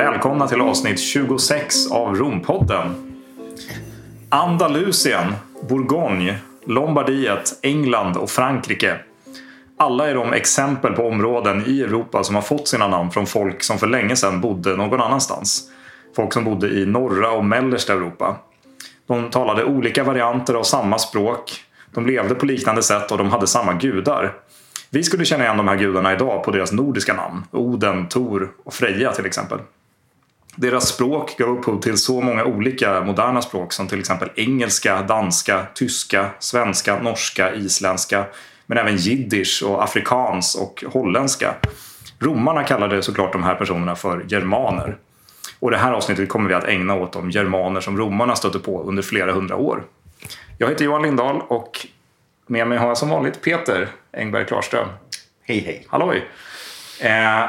Välkomna till avsnitt 26 av Rompodden. Andalusien, Bourgogne, Lombardiet, England och Frankrike. Alla är de exempel på områden i Europa som har fått sina namn från folk som för länge sedan bodde någon annanstans. Folk som bodde i norra och mellersta Europa. De talade olika varianter av samma språk. De levde på liknande sätt och de hade samma gudar. Vi skulle känna igen de här gudarna idag på deras nordiska namn. Oden, Tor och Freja till exempel. Deras språk gav upphov till så många olika moderna språk som till exempel engelska, danska, tyska, svenska, norska, isländska men även jiddisch och afrikans och holländska. Romarna kallade såklart de här personerna för germaner. Och det här avsnittet kommer vi att ägna åt de germaner som romarna stötte på under flera hundra år. Jag heter Johan Lindahl och med mig har jag som vanligt Peter Engberg Klarström. Hej hej. Halloj! Eh,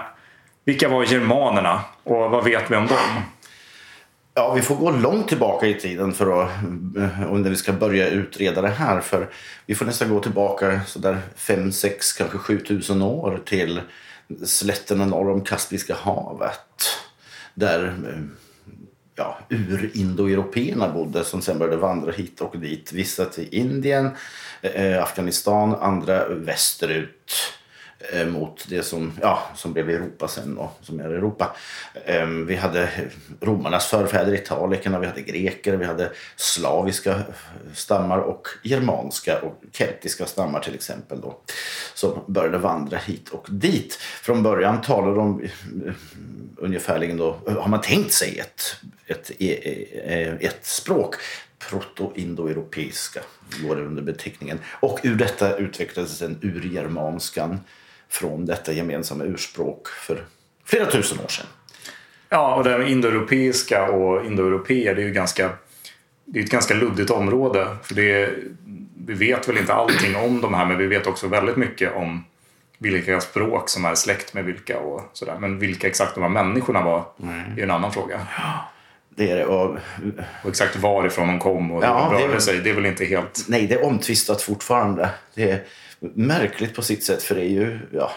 vilka var germanerna och vad vet vi om dem? Ja, vi får gå långt tillbaka i tiden för att, eh, om vi ska börja utreda det här. För vi får nästan gå tillbaka sådär 5, 6, kanske 7000 år till slätterna norr om Kaspiska havet. Där eh, ja, urindoeuropéerna bodde som sen började vandra hit och dit. Vissa till Indien, eh, Afghanistan, andra västerut eh, Eh, mot det som, ja, som blev Europa sen och som är Europa. Eh, vi hade romarnas förfäder, italikerna, vi hade greker, vi hade slaviska stammar och germanska och keltiska stammar till exempel då. Som började vandra hit och dit. Från början talade de eh, ungefärligen då, har man tänkt sig ett, ett, e, e, e, ett språk proto-indoeuropeiska går det under beteckningen. Och ur detta utvecklades den urgermanskan från detta gemensamma urspråk för flera tusen år sedan. Ja, och det indoeuropeiska och indoeuropeer det är ju ganska, det är ett ganska luddigt område. För det, vi vet väl inte allting om de här men vi vet också väldigt mycket om vilka språk som är släkt med vilka och sådär. Men vilka exakt de här människorna var mm. är en annan fråga. Ja, det är det. Och, och exakt varifrån de kom och ja, rörde det, sig, det är väl inte helt... Nej, det är omtvistat fortfarande. Det är märkligt på sitt sätt för det är ju ja,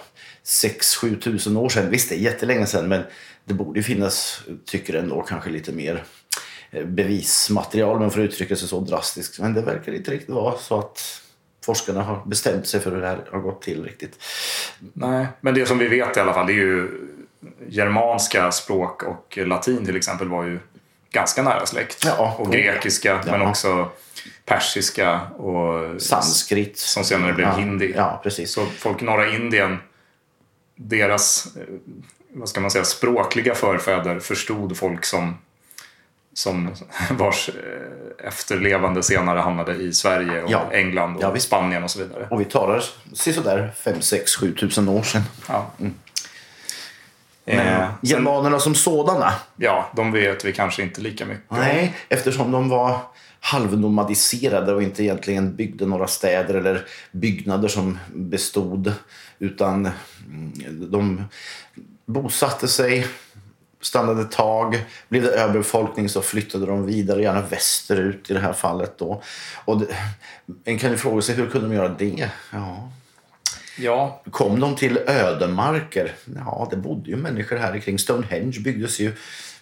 6-7 tusen år sedan. Visst, det är jättelänge sedan men det borde finnas, tycker ändå, kanske lite mer eh, bevismaterial, men för att uttrycka sig så drastiskt. Men det verkar inte riktigt vara så att forskarna har bestämt sig för hur det här har gått till riktigt. Nej, men det som vi vet i alla fall det är ju germanska språk och latin till exempel var ju ganska nära släkt. Ja, och grekiska ja. men också persiska och sanskrit som senare blev ja, hindi. Ja, precis. Så folk i norra Indien, deras eh, vad ska man säga, språkliga förfäder förstod folk som som vars eh, efterlevande senare hamnade i Sverige och ja. England och Spanien och så vidare. Och vi talar sådär 5, 6, 7 tusen år sedan. Mm. Eh, germanerna som sådana? Ja, de vet vi kanske inte lika mycket Nej, eftersom de var halvnomadiserade och inte egentligen byggde några städer eller byggnader som bestod. Utan mm, de bosatte sig stannade ett tag. Blev det överbefolkning så flyttade de vidare, gärna västerut i det här fallet. Då. Och det, en kan ju fråga sig hur kunde de göra det? Ja. Ja. Kom de till ödemarker? Ja, det bodde ju människor här kring. Stonehenge byggdes ju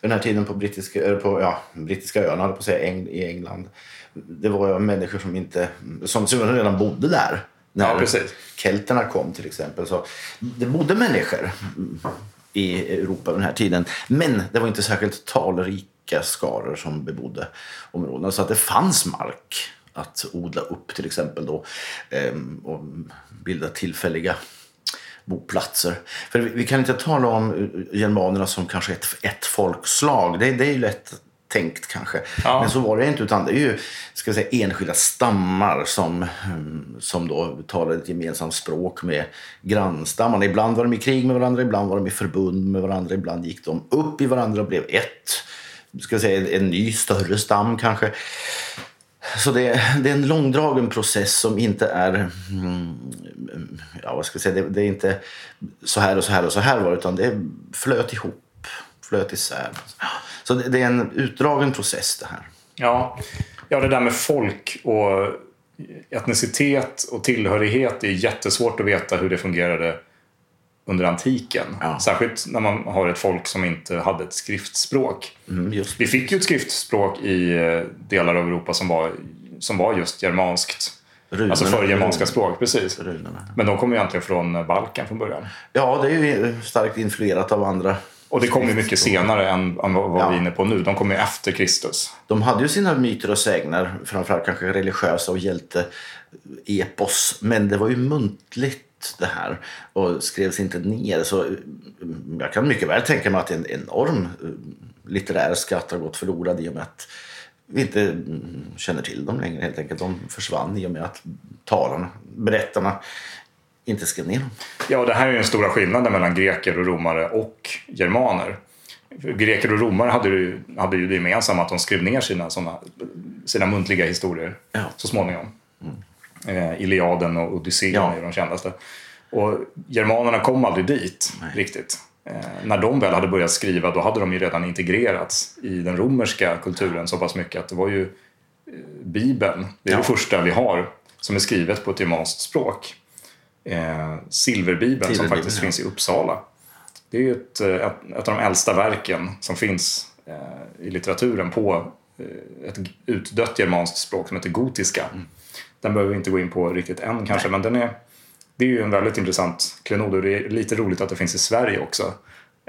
den här tiden på brittiska, på, ja, brittiska öarna, på säga, i England. Det var människor som inte som, redan bodde där när ja, kelterna kom till exempel. Så det bodde människor i Europa den här tiden. Men det var inte särskilt talrika skaror som bebodde områdena. Så att det fanns mark att odla upp till exempel då ehm, och bilda tillfälliga boplatser. För vi kan inte tala om germanerna som kanske ett, ett folkslag. Det, det är ju lätt tänkt kanske. Ja. Men så var det inte. Utan det är ju ska säga, enskilda stammar som, mm, som då talade ett gemensamt språk med grannstammarna. Ibland var de i krig med varandra, ibland var de i förbund med varandra. Ibland gick de upp i varandra och blev ett. Ska säga, en ny större stam kanske. Så det, det, är en långdragen process som inte är... Mm, ja, vad ska jag säga? Det, det, är inte så här och så här och så här var utan det flöt ihop, flöt isär. Så det, det är en utdragen process det här. Ja. ja, det där med folk och etnicitet och tillhörighet är jättesvårt att veta hur det fungerade under antiken. Ja. Särskilt när man har ett folk som inte hade ett skriftspråk. Mm, Vi fick ju ett skriftspråk i eh, delar av Europa som var, som var just germanskt. Runorna. Alltså förgermanska språk, precis. runorna. Men de kommer ju egentligen från Balkan från början. Ja, det är ju starkt influerat av andra. Och det kom ju mycket senare än, än vad vad Ja. vi är inne på nu. De kom ju efter Kristus. De hade ju sina myter och sägner, framförallt kanske religiösa och hjälte-epos. Men det var ju muntligt det här och skrevs inte ner. Så mm, jag kan mycket väl tänka mig att en enorm eh, litterär skatt har gått förlorad i och med att vi inte mm, känner till dem längre helt enkelt. De försvann i och med att talarna, berättarna, inte skrev ner dem. Ja, det här är den stora skillnaden mellan greker och romare och germaner. Greker och romare hade ju, hade ju det gemensamma att de skrev ner sina, såna, sina muntliga historier Ja. så småningom. Eh, Iliaden och Odysseen Ja. är de kändaste. Och germanerna kom aldrig dit riktigt. Eh, när de väl hade börjat skriva då hade de ju redan integrerats i den romerska kulturen så pass mycket att det var ju eh, Bibeln, det är Ja. det första vi har som är skrivet på ett germanskt språk. Eh, Silverbibeln som faktiskt ja. finns i Uppsala. Det är ju ett, eh, ett, ett av de äldsta verken som finns eh, i litteraturen på eh, ett utdött germanskt språk som heter gotiska. Mm. Den behöver vi inte gå in på riktigt än kanske, men den är, det är ju en väldigt intressant klenod och det är lite roligt att det finns i Sverige också.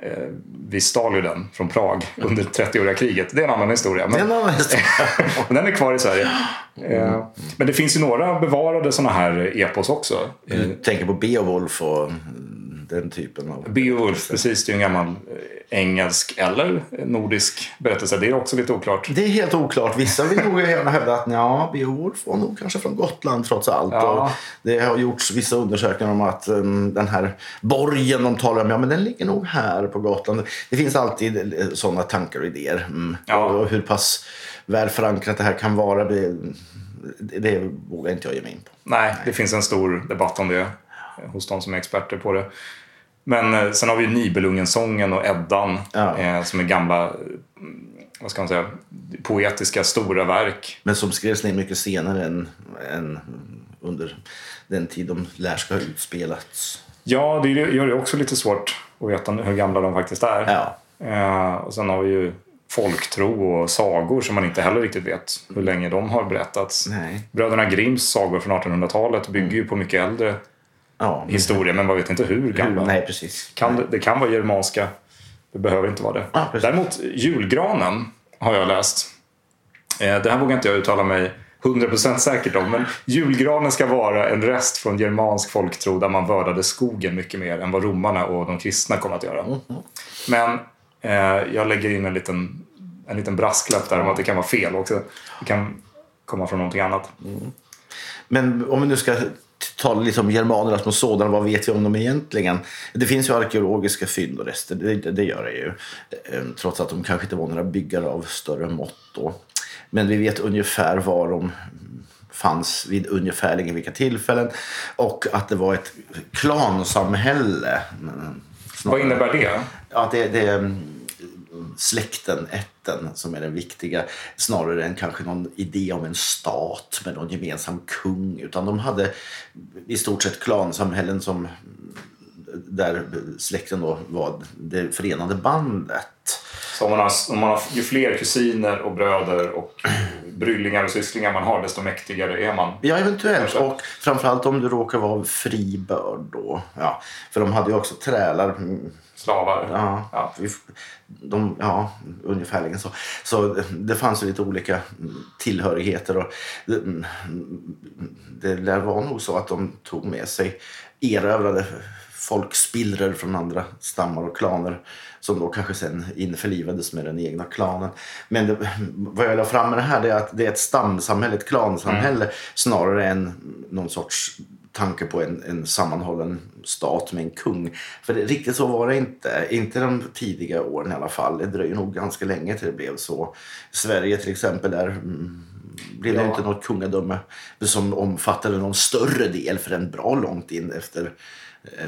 Eh, vi stal ju den från Prag under 30-åriga kriget. Det är en annan historia. Det är Men, en annan historia. men den är kvar i Sverige. Eh, men det finns ju några bevarade sådana här epos också. Du tänker på Beowulf och mm, den typen av... Beowulf, precis. Det är en gammal eh, engelsk eller nordisk berättelse. Det är också lite oklart. Det är helt oklart. Vissa vill nog gärna hävda att ja, Beowulf var nog kanske från Gotland trots allt. Ja. Det har gjorts vissa undersökningar om att um, den här borgen de talar om, ja men den ligger nog här på Gotland. Det finns alltid eh, sådana tankar och idéer. Mm. Ja. Och hur pass väl förankrat det här kan vara, det, det, vågar inte jag ge mig in på. Nej, det finns en stor debatt om det hos de som är experter på det. Men eh, sen har vi ju Nibelungensången och Eddan Ja. eh, som är gamla, eh, vad ska man säga, poetiska stora verk. Men som skrevs ner mycket senare än, än under den tid de lär ska ha utspelats. Ja, det gör det också lite svårt att veta hur gamla de faktiskt är. Ja. Eh, och sen har vi ju folktro och sagor som man inte heller riktigt vet hur länge de har berättats. Nej. Bröderna Grimms sagor från 1800-talet bygger ju på mycket äldre Ja, men- historier men man vet inte hur gamla. Nej, precis. Kan, det- det kan vara germanska, det behöver inte vara det. Ja. Däremot julgranen har jag läst. Eh, det här vågar inte jag uttala mig 100% säkert om men julgranen ska vara en rest från germansk folktro där man vördade skogen mycket mer än vad romarna och de kristna kommer att göra. Men eh, jag lägger in en liten, en liten brasklapp där om att det kan vara fel också. Det kan komma från någonting annat. Men om vi nu ska t- tala lite om germanerna som sådana, vad vet vi om dem egentligen? Det finns ju arkeologiska fynd och rester, det, det, gör det ju. Eh, Trots att de kanske inte var några byggare av större mått då. Men vi vet ungefär var de fanns vid ungefärligen vilka tillfällen och att det var ett klansamhälle. Mm, Vad innebär det? Ja, det, det mm, släkten, ätten, som är den viktiga snarare än kanske någon idé om en stat med någon gemensam kung. Utan de hade i stort sett klansamhällen som där släkten då var det förenande bandet. Så om man, har, om man har, ju fler kusiner och bröder och bryllingar och sysslingar man har desto mäktigare är man. Ja, eventuellt. Kanske. Och framförallt om du råkar vara fribörd då. Ja, för de hade ju också trälar. Mm, Slavar. Ja, Ja. De, ja ungefärligen så. Så det fanns ju lite olika tillhörigheter. Och det, det lär vara nog så att de tog med sig erövrade folkspillror från andra stammar och klaner som då kanske sen införlivades med den egna klanen. Men det, vad jag la fram med det här är att det är ett stamsamhälle, ett klansamhälle snarare än någon sorts tanke på en, en sammanhållen stat med en kung. För det, riktigt så var det inte. Inte de tidiga åren i alla fall. Det dröjer nog ganska länge till det blev så. Sverige till exempel där mm, blev det Ja. inte något kungadöme som omfattade någon större del förrän bra långt in efter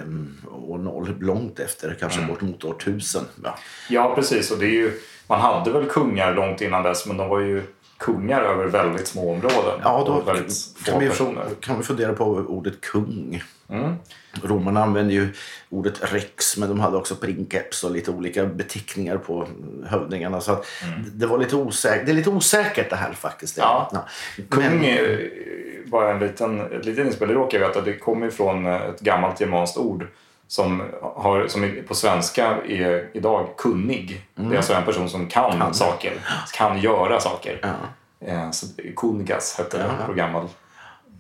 um, år noll. Långt efter, kanske bort mot år tusen. Ja. Ja, precis. Och det är ju, man hade väl kungar långt innan dess men de var ju kungar över väldigt små områden. Ja, då väldigt få kan vi, personer. kan vi fundera på ordet kung. Mm. Romarna använde ju ordet rex, men de hade också princeps och lite olika beteckningar på hövdingarna. Så att det, var lite osäkert, det är lite osäkert det här faktiskt. Mm. Ja. Kung Men- är bara en liten, ett litet inspel. Det råkar jag veta. Det kommer ifrån ett gammalt germanskt ord som, har, som på svenska är idag kunnig. Det är alltså en person som kan, Kan. saker, kan göra saker. Ja. Eh, så kungas hette det Ja. på gammal,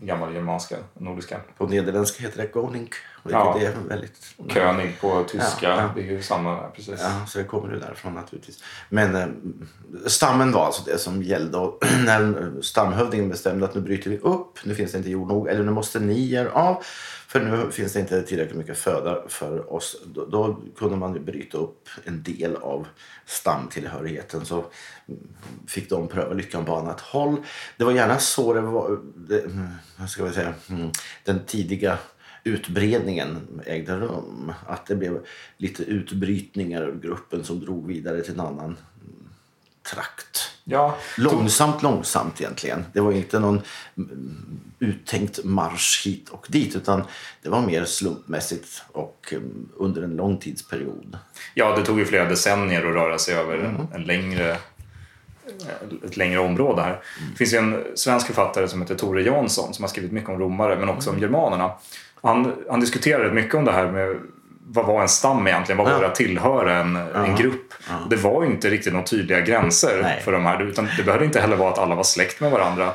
gammal germanska, nordiska. På nederländska heter det Koning, vilket Ja. är väldigt... König på tyska, Ja, ja. det är ju samma precis. Ja, så det kommer ju därifrån naturligtvis. Men eh, stammen var alltså det som gällde. Och när stamhövdingen bestämde att nu bryter vi upp, nu finns det inte jord nog, eller nu måste ni göra av, för nu finns det inte tillräckligt mycket föda för oss. Då, då kunde man ju bryta upp en del av stamtillhörigheten. Så mm, fick de pröva lyckan på annat håll. Det var gärna så det var, det, mm, vad ska vi säga, mm, den tidiga utbredningen ägde rum. Att det blev lite utbrytningar ur gruppen som drog vidare till en annan mm, trakt. Ja, Långsamt, långsamt egentligen. Det var inte någon mm, uttänkt marsch hit och dit utan det var mer slumpmässigt och mm, under en lång tidsperiod. Ja, det tog ju flera decennier att röra sig över Mm. en, en längre, ett längre område här. Det finns en svensk författare som heter Tore Jansson som har skrivit mycket om romare men också om Mm. germanerna. Han, han diskuterade mycket om det här med vad var en stam egentligen? Vad var Ja. det att tillhöra en, en grupp? Och Det var ju inte riktigt några tydliga gränser Nej. för de här. Utan det behövde inte heller vara att alla var släkt med varandra.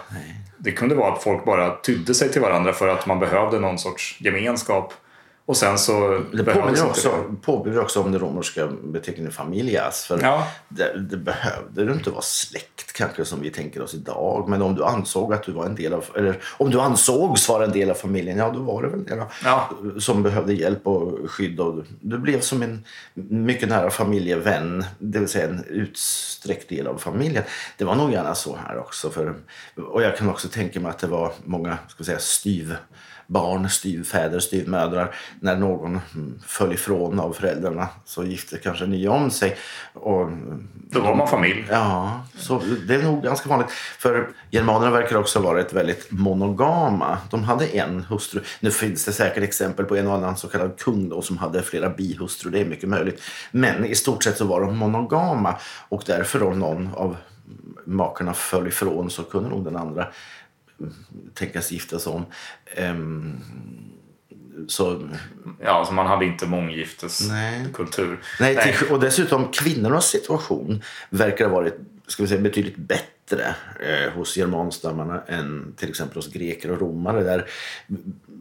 Det kunde vara att folk bara tydde sig till varandra för att man behövde någon sorts gemenskap. Och sen så Det påminner också, påminner också om den romerska beteckningen familias. För Ja. det, det behövde du inte vara släkt kanske som vi tänker oss idag. Men om du ansåg att du var en del av, eller om du ansågs vara en del av familjen, ja då var det väl det. Ja. Som behövde hjälp och skydd. Och du blev som en mycket nära familjevän, det vill säga en utsträckt del av familjen. Det var nog gärna så här också. För, och jag kan också tänka mig att det var många ska säga, styv barn, styvfäder, styvmödrar. När någon föll ifrån av föräldrarna så gifte kanske nya om sig. Och, Då var man familj. Ja, så det är nog ganska vanligt. För germanerna verkar också ha varit väldigt monogama. De hade en hustru. Nu finns det säkert exempel på en och annan så kallad kung då, som hade flera bihustrur. Det är mycket möjligt. Men i stort sett så var de monogama. Och därför om någon av makarna föll ifrån så kunde nog den andra tänkas gifta sig om. Ehm, så Ja, alltså man hade inte månggifteskultur. Nej, till, och dessutom kvinnornas situation verkar ha varit ska vi säga, betydligt bättre eh, hos germanstammarna än till exempel hos greker och romare där,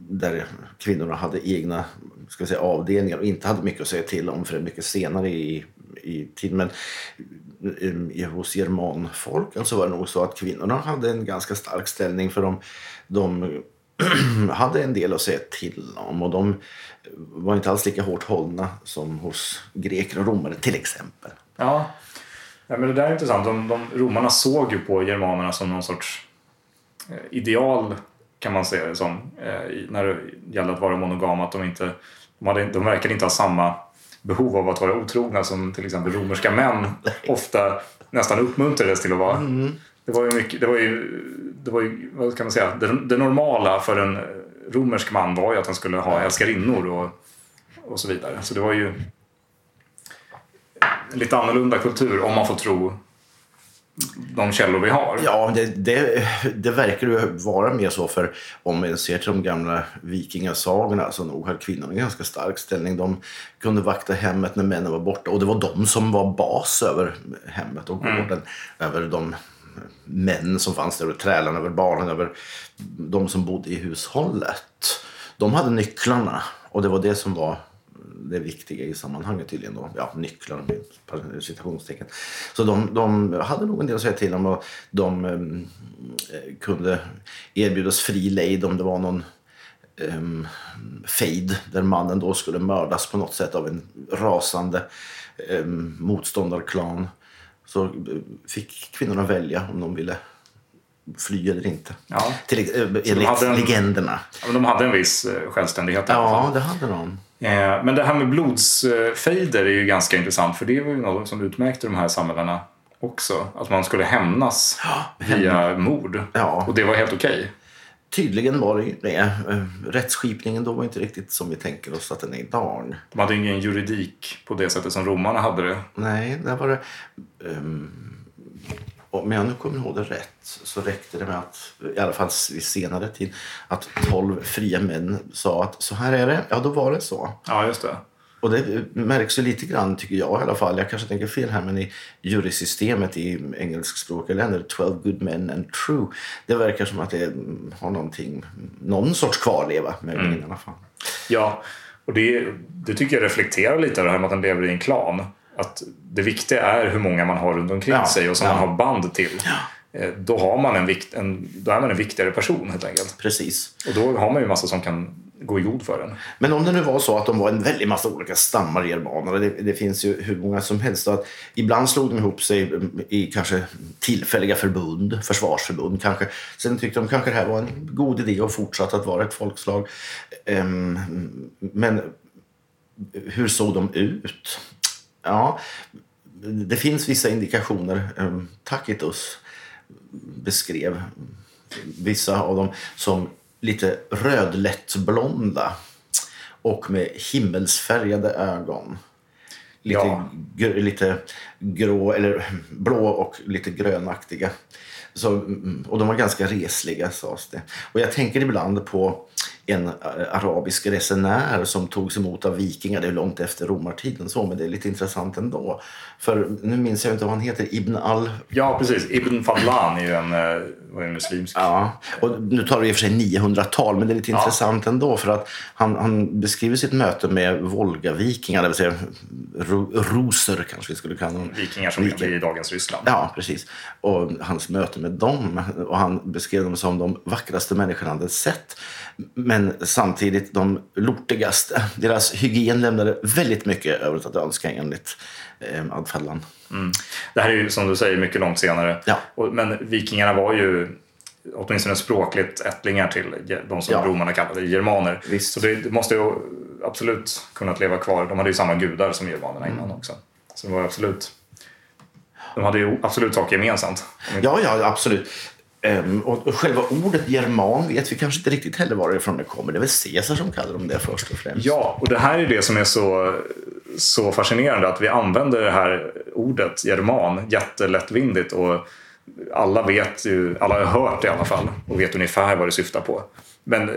där kvinnorna hade egna ska vi säga, avdelningar och inte hade mycket att säga till om förrän mycket senare i, i tiden. Men hos germanfolken så alltså var det nog så att kvinnorna hade en ganska stark ställning för de, de hade en del att säga till om och de var inte alls lika hårt hållna som hos greker och romare till exempel. Ja. ja, men det där är intressant. De, de, romarna såg ju på germanerna som någon sorts eh, ideal kan man säga det som. Eh, när det gällde att vara monogama. Att de, inte, de, hade, de verkade inte ha samma behov av att vara otrogna som till exempel romerska män ofta nästan uppmuntrades till att vara. Det var ju mycket, det var ju, det var ju vad ska man säga, det, det normala för en romersk man var ju att han skulle ha älskarinnor och, och så vidare. Så det var ju en lite annorlunda kultur om man får tro de källor vi har. Ja, det, det, det verkar ju vara mer så för om man ser till de gamla vikingasagorna så nog hade kvinnorna en ganska stark ställning. De kunde vakta hemmet när männen var borta och det var de som var bas över hemmet och gården. Över de män som fanns där, över trälarna, över barnen, över de som bodde i hushållet. De hade nycklarna och det var det som var det viktiga i sammanhanget tydligen. Då. Ja, nycklar med citationstecken. Så de, de hade nog en del att säga till om och de eh, kunde erbjudas fri lejd om det var någon um, fejd där mannen då skulle mördas på något sätt av en rasande um, motståndarklan. Så eh, fick kvinnorna välja om de ville fly eller inte. Ja. Till, eh, enligt hade en- legenderna. De hade en viss självständighet. Ja, det hade de. Eh, Men det här med blodsfejder är ju ganska intressant för det var ju något som utmärkte de här samhällena också. Att man skulle hämnas via mord. Ja. Och det var helt okej. Tydligen var det det. Eh, Rättsskipningen då var inte riktigt som vi tänker oss att den är idag. De hade ingen juridik på det sättet som romarna hade det. Nej, där var det... Um, om jag nu kommer ihåg det rätt så räckte det med att, i alla fall vid senare tid, att tolv fria män sa att så här är det. Ja, då var det så. Ja, just det. Och det märks ju lite grann, tycker jag i alla fall. Jag kanske tänker fel här, men i jurysystemet i engelskspråkiga länder, 12 good men and true, det verkar som att det har någonting, någon sorts kvarleva möjligen mm. i alla fall. Ja, och det, det tycker jag reflekterar lite det här med att han lever i en klan. Att det viktiga är hur många man har runt omkring ja, sig och som ja. man har band till. Ja. Eh, då, har man en vikt, en, då är man en viktigare person helt enkelt. Precis. Och då har man ju massa som kan gå i god för den. Men om det nu var så att de var en väldig massa olika stammar germaner, det, det finns ju hur många som helst, att ibland slog de ihop sig i kanske tillfälliga förbund, försvarsförbund kanske. Sen tyckte de kanske det här var en god idé och fortsatte att vara ett folkslag. Um, men hur såg de ut? Ja, det finns vissa indikationer. Um, Tacitus beskrev vissa av dem som lite rödlättblonda och med himmelsfärgade ögon. Lite, ja. gr lite grå, eller blå och lite grönaktiga. Så, mm, och de var ganska resliga sades det. Och jag tänker ibland på en eh, arabisk resenär som togs emot av vikingar. Det är långt efter romartiden så, men det är lite intressant ändå. För nu minns jag inte vad han heter, Ibn al... Ja, precis. Ibn Fadlan är ju en, eh, var en muslimsk... Ja, och nu tar vi i och för sig 900-tal, men det är lite ja. intressant ändå för att han, han beskriver sitt möte med Volgavikingar, det vill säga roser kanske vi skulle kalla dem. Vikingar som Viking. i dagens Ryssland. Ja, precis. Och hans möte med dem, och han beskrev dem som de vackraste människorna han hade sett men samtidigt de lortigaste. Deras hygien lämnade väldigt mycket övrigt att önska enligt eh, Adfallan. Mm. Det här är ju som du säger mycket långt senare. Ja. men vikingarna var ju åtminstone språkligt ättlingar till de som ja. romarna kallade germaner. Visst. Så det måste ju absolut kunnat leva kvar. De hade ju samma gudar som germanerna mm. innan också. Så det var absolut de hade ju absolut saker gemensamt. Ja, ja, absolut. Um, och själva ordet german vet vi kanske inte riktigt heller varifrån det kommer. Det är väl Caesar som kallar dem det först och främst. Ja, och det här är det som är så, så fascinerande att vi använder det här ordet german jättelättvindigt och alla vet ju, alla har hört det i alla fall och vet ungefär vad det syftar på. Men eh,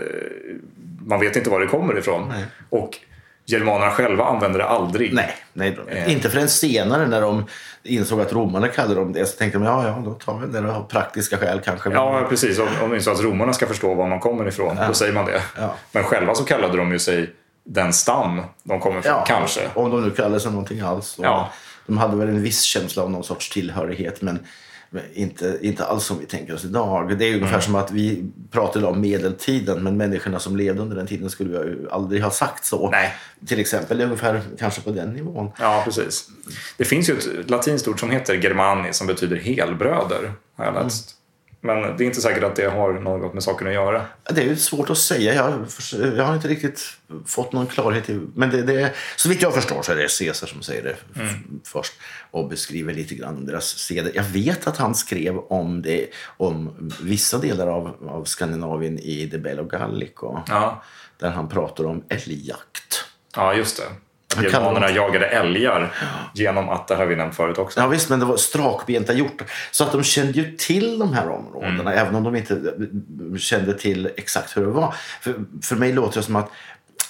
man vet inte var det kommer ifrån. Nej. Och Germanerna själva använde det aldrig. Nej, nej eh. inte förrän senare när de insåg att romarna kallade dem det så tänkte de ja, ja, då tar vi det av praktiska skäl kanske. Ja, precis. Om, om så att romarna ska förstå var man kommer ifrån, ja. då säger man det. Ja. Men själva så kallade de ju sig den stam de kommer ifrån, ja, kanske. Om de nu kallade sig någonting alls. Ja. De hade väl en viss känsla av någon sorts tillhörighet, men inte, inte alls som vi tänker oss idag. Det är ungefär mm. som att vi pratar om medeltiden men människorna som levde under den tiden skulle ju aldrig ha sagt så. Nej. Till exempel, ungefär kanske på den nivån. Ja, precis. Det finns ju ett latinskt ord som heter germani som betyder helbröder, har jag läst. Men det är inte säkert att det har något med saken att göra. Det är svårt att säga. Jag, jag har inte riktigt fått någon klarhet i... Men det, det, så vitt jag förstår så är det Caesar som säger det mm. först och beskriver lite grann om deras seder. Jag vet att han skrev om det, om vissa delar av, av Skandinavien i De Bello Gallico. Ja. Där han pratar om älgjakt. Ja, just det. Germanerna jagade älgar genom att, det har vi nämnt förut också. Ja visst, men det var strakbenta hjortar. Så att de kände ju till de här områdena, mm. även om de inte kände till exakt hur det var. För, för mig låter det som att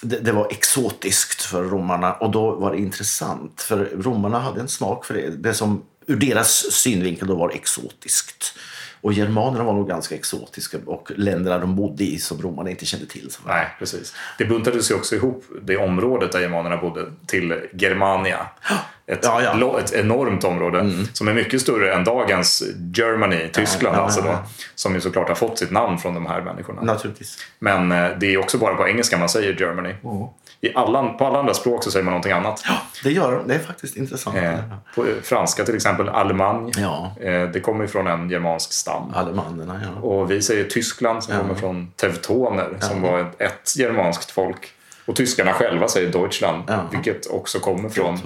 det, det, var exotiskt för romarna och då var det intressant. För romarna hade en smak för det. Det som ur deras synvinkel då var exotiskt. Och germanerna var nog ganska exotiska och länderna de bodde i som romarna inte kände till. Nej, precis. Det buntades ju också ihop, det området där germanerna bodde, till Germania. Ett, ja, ja. ett enormt område mm. som är mycket större än dagens Germany, Tyskland ja, alltså då, som ju såklart har fått sitt namn från de här människorna. Naturligtvis. Men eh, det är också bara på engelska man säger Germany. Mm. I alla, på alla andra språk så säger man någonting annat. Ja, det gör de. Det är faktiskt intressant. Eh, på franska till exempel, Allemagne. Ja. Eh, det kommer från en germansk stam. Allemannerna, ja. Och vi säger Tyskland som ja. kommer från teutoner som var ett, ett germanskt folk. Och tyskarna själva säger Deutschland, ja. vilket också kommer från...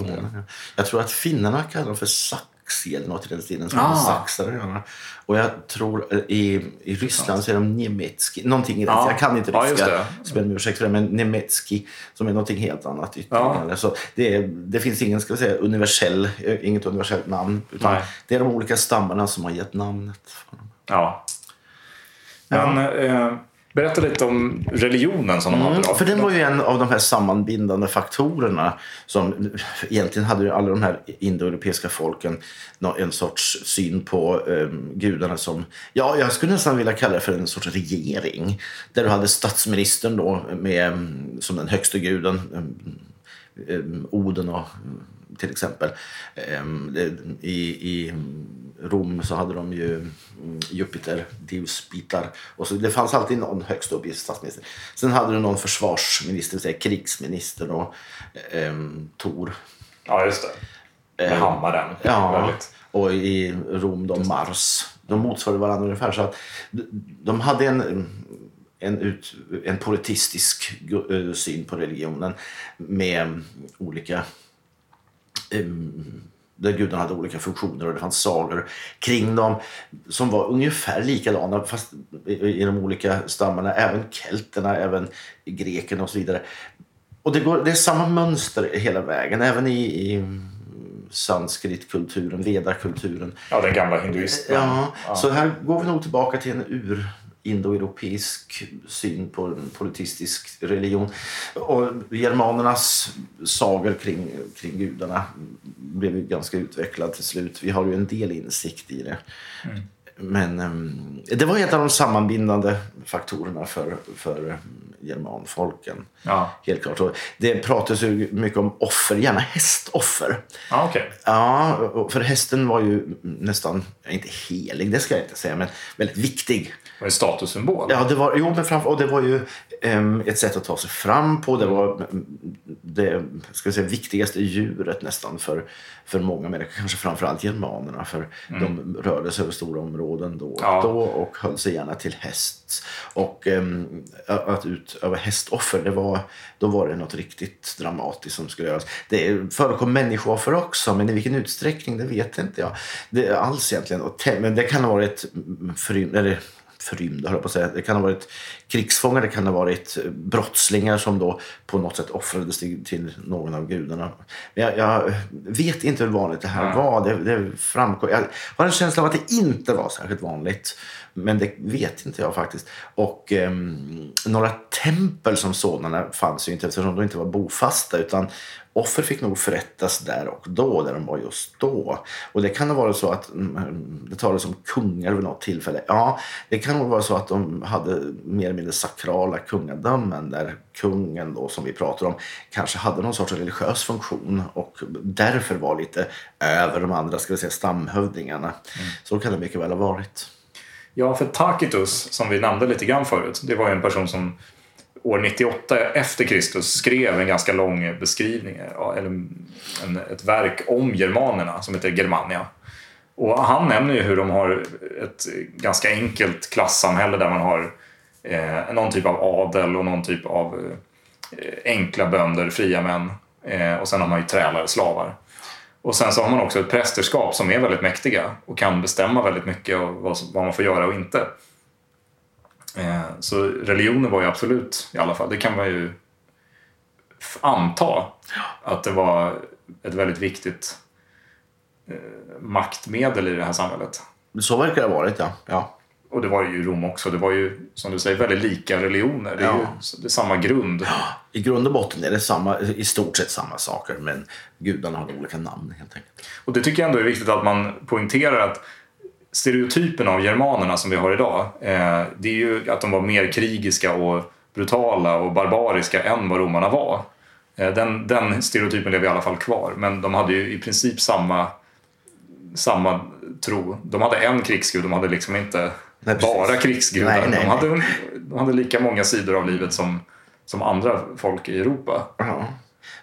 Jag tror att finnarna kallar dem för sack Saxi eller något i den stilen. Som Ah. ah. saxar gärna. Och jag tror eh, i, i Ryssland så är de Niemetski. Någonting i den Ja. Jag kan inte Ja, ryska. det. Så ber om ursäkt för det. Men Niemetski som är någonting helt annat ytterligare. Så det, är, det finns ingen, ska säga, universell, eh, inget universellt namn. Utan Nej. det är de olika stammarna som har gett namnet. Ja. Men eh, berätta lite om religionen som de hade då. Mm. För den var ju en av de här sammanbindande faktorerna. Som, egentligen hade ju alla de här indoeuropeiska folken en sorts syn på um, gudarna som, ja, jag skulle nästan vilja kalla det för en sorts regering. Där du hade statsministern då med, ehm, som den högsta guden, um, Oden och till exempel. Eh, det- I, I Rom så hade de ju mm, Jupiter, Deus bitar. Och så det fanns alltid någon högst upp i statsminister. Sen hade du någon försvarsminister, säga krigsminister och eh, Tor. Ja, just det. Med hammaren. Ja, Väldigt. och i Rom då Mars. De motsvarade varandra ungefär. Så att de- de hade en, en, ut, en politistisk eh, syn på religionen med olika där gudarna hade olika funktioner och det fanns sagor kring dem som var ungefär likadana fast i, de olika stammarna. Även kelterna, även grekerna och så vidare. Och det, går, det är samma mönster hela vägen, även i, i sanskritkulturen, vedakulturen. Ja, den gamla hinduismen. Ja, så här går vi nog tillbaka till en ur indoeuropeisk syn på en politistisk religion. Och germanernas sagor kring, kring gudarna blev ju ganska utvecklad till slut. Vi har ju en del insikt i det. Mm. Men ehm, det var en av de sammanbindande faktorerna för, för germanfolken. Ja. Helt klart. Och det pratas ju mycket om offer, gärna hästoffer. Ja, okej. Ja, för hästen var ju nästan, inte helig, det ska jag inte säga, men väldigt viktig. Det var en statussymbol. Ja, det var, jo, men framför, och det var ju ett sätt att ta sig fram på. Det var mm, det ska säga, viktigaste djuret nästan för, för många människor. Kanske framförallt germanerna, för de rörde sig över stora områden då och Ja. då och höll sig gärna till häst. Och em, att utöva hästoffer, det var, då var det något riktigt dramatiskt som skulle göras. Det förekom människooffer också, men i vilken utsträckning det vet inte jag. Det alls egentligen. Men det kan ha varit mm, förrym, eller förrymda, höll jag på att säga. Det kan ha varit krigsfångar, det kan ha varit eh, brottslingar som då på något sätt offrades till, till någon av gudarna. Men jag, jag vet inte hur vanligt det här Nej. var. Det, det framkom, jag har en känsla av att det inte var särskilt vanligt. Men det vet inte jag faktiskt. Och ehm, några tempel som sådana fanns ju inte eftersom de inte var bofasta. Utan offer fick nog förrättas där och då, där de var just då. Och det kan ha varit så att mm, det talades om kungar vid något tillfälle. Ja, det kan nog vara så att de hade mer mindre sakrala kungadömen där kungen då som vi pratar om kanske hade någon sorts religiös funktion och därför var lite över de andra ska vi säga, stamhövdingarna. Så kan det mycket väl ha varit. Ja, för Tacitus, som vi nämnde lite grann förut, det var ju en person som år 98 efter Kristus skrev en ganska lång beskrivning, eller en, ett verk om germanerna som heter Germania. Och han nämner ju hur de har ett ganska enkelt klassamhälle där man har eh, någon typ av adel och någon typ av eh, enkla bönder, fria män. Eh, och sen har man ju trälare, slavar. Och sen så har man också ett prästerskap som är väldigt mäktiga och kan bestämma väldigt mycket av vad, vad man får göra och inte. Eh, så religionen var ju absolut, i alla fall, det kan man ju anta att det var ett väldigt viktigt eh, maktmedel i det här samhället. Så verkar det ha varit, ja. ja. Och det var ju i Rom också. Det var ju, som du säger, väldigt lika religioner. Det är Ja. ju det är samma grund. I grund och botten är det samma, i stort sett samma saker men gudarna har olika namn helt enkelt. Och det tycker jag ändå är viktigt att man poängterar att stereotypen av germanerna som vi har idag, eh, det är ju att de var mer krigiska och brutala och barbariska än vad romarna var. Eh, den, den stereotypen lever i alla fall kvar, men de hade ju i princip samma, samma tro. De hade en krigsgud, de hade liksom inte Nej, bara krigsgudar. Nej, nej, de, hade, de hade lika många sidor av livet som, som andra folk i Europa. Ja.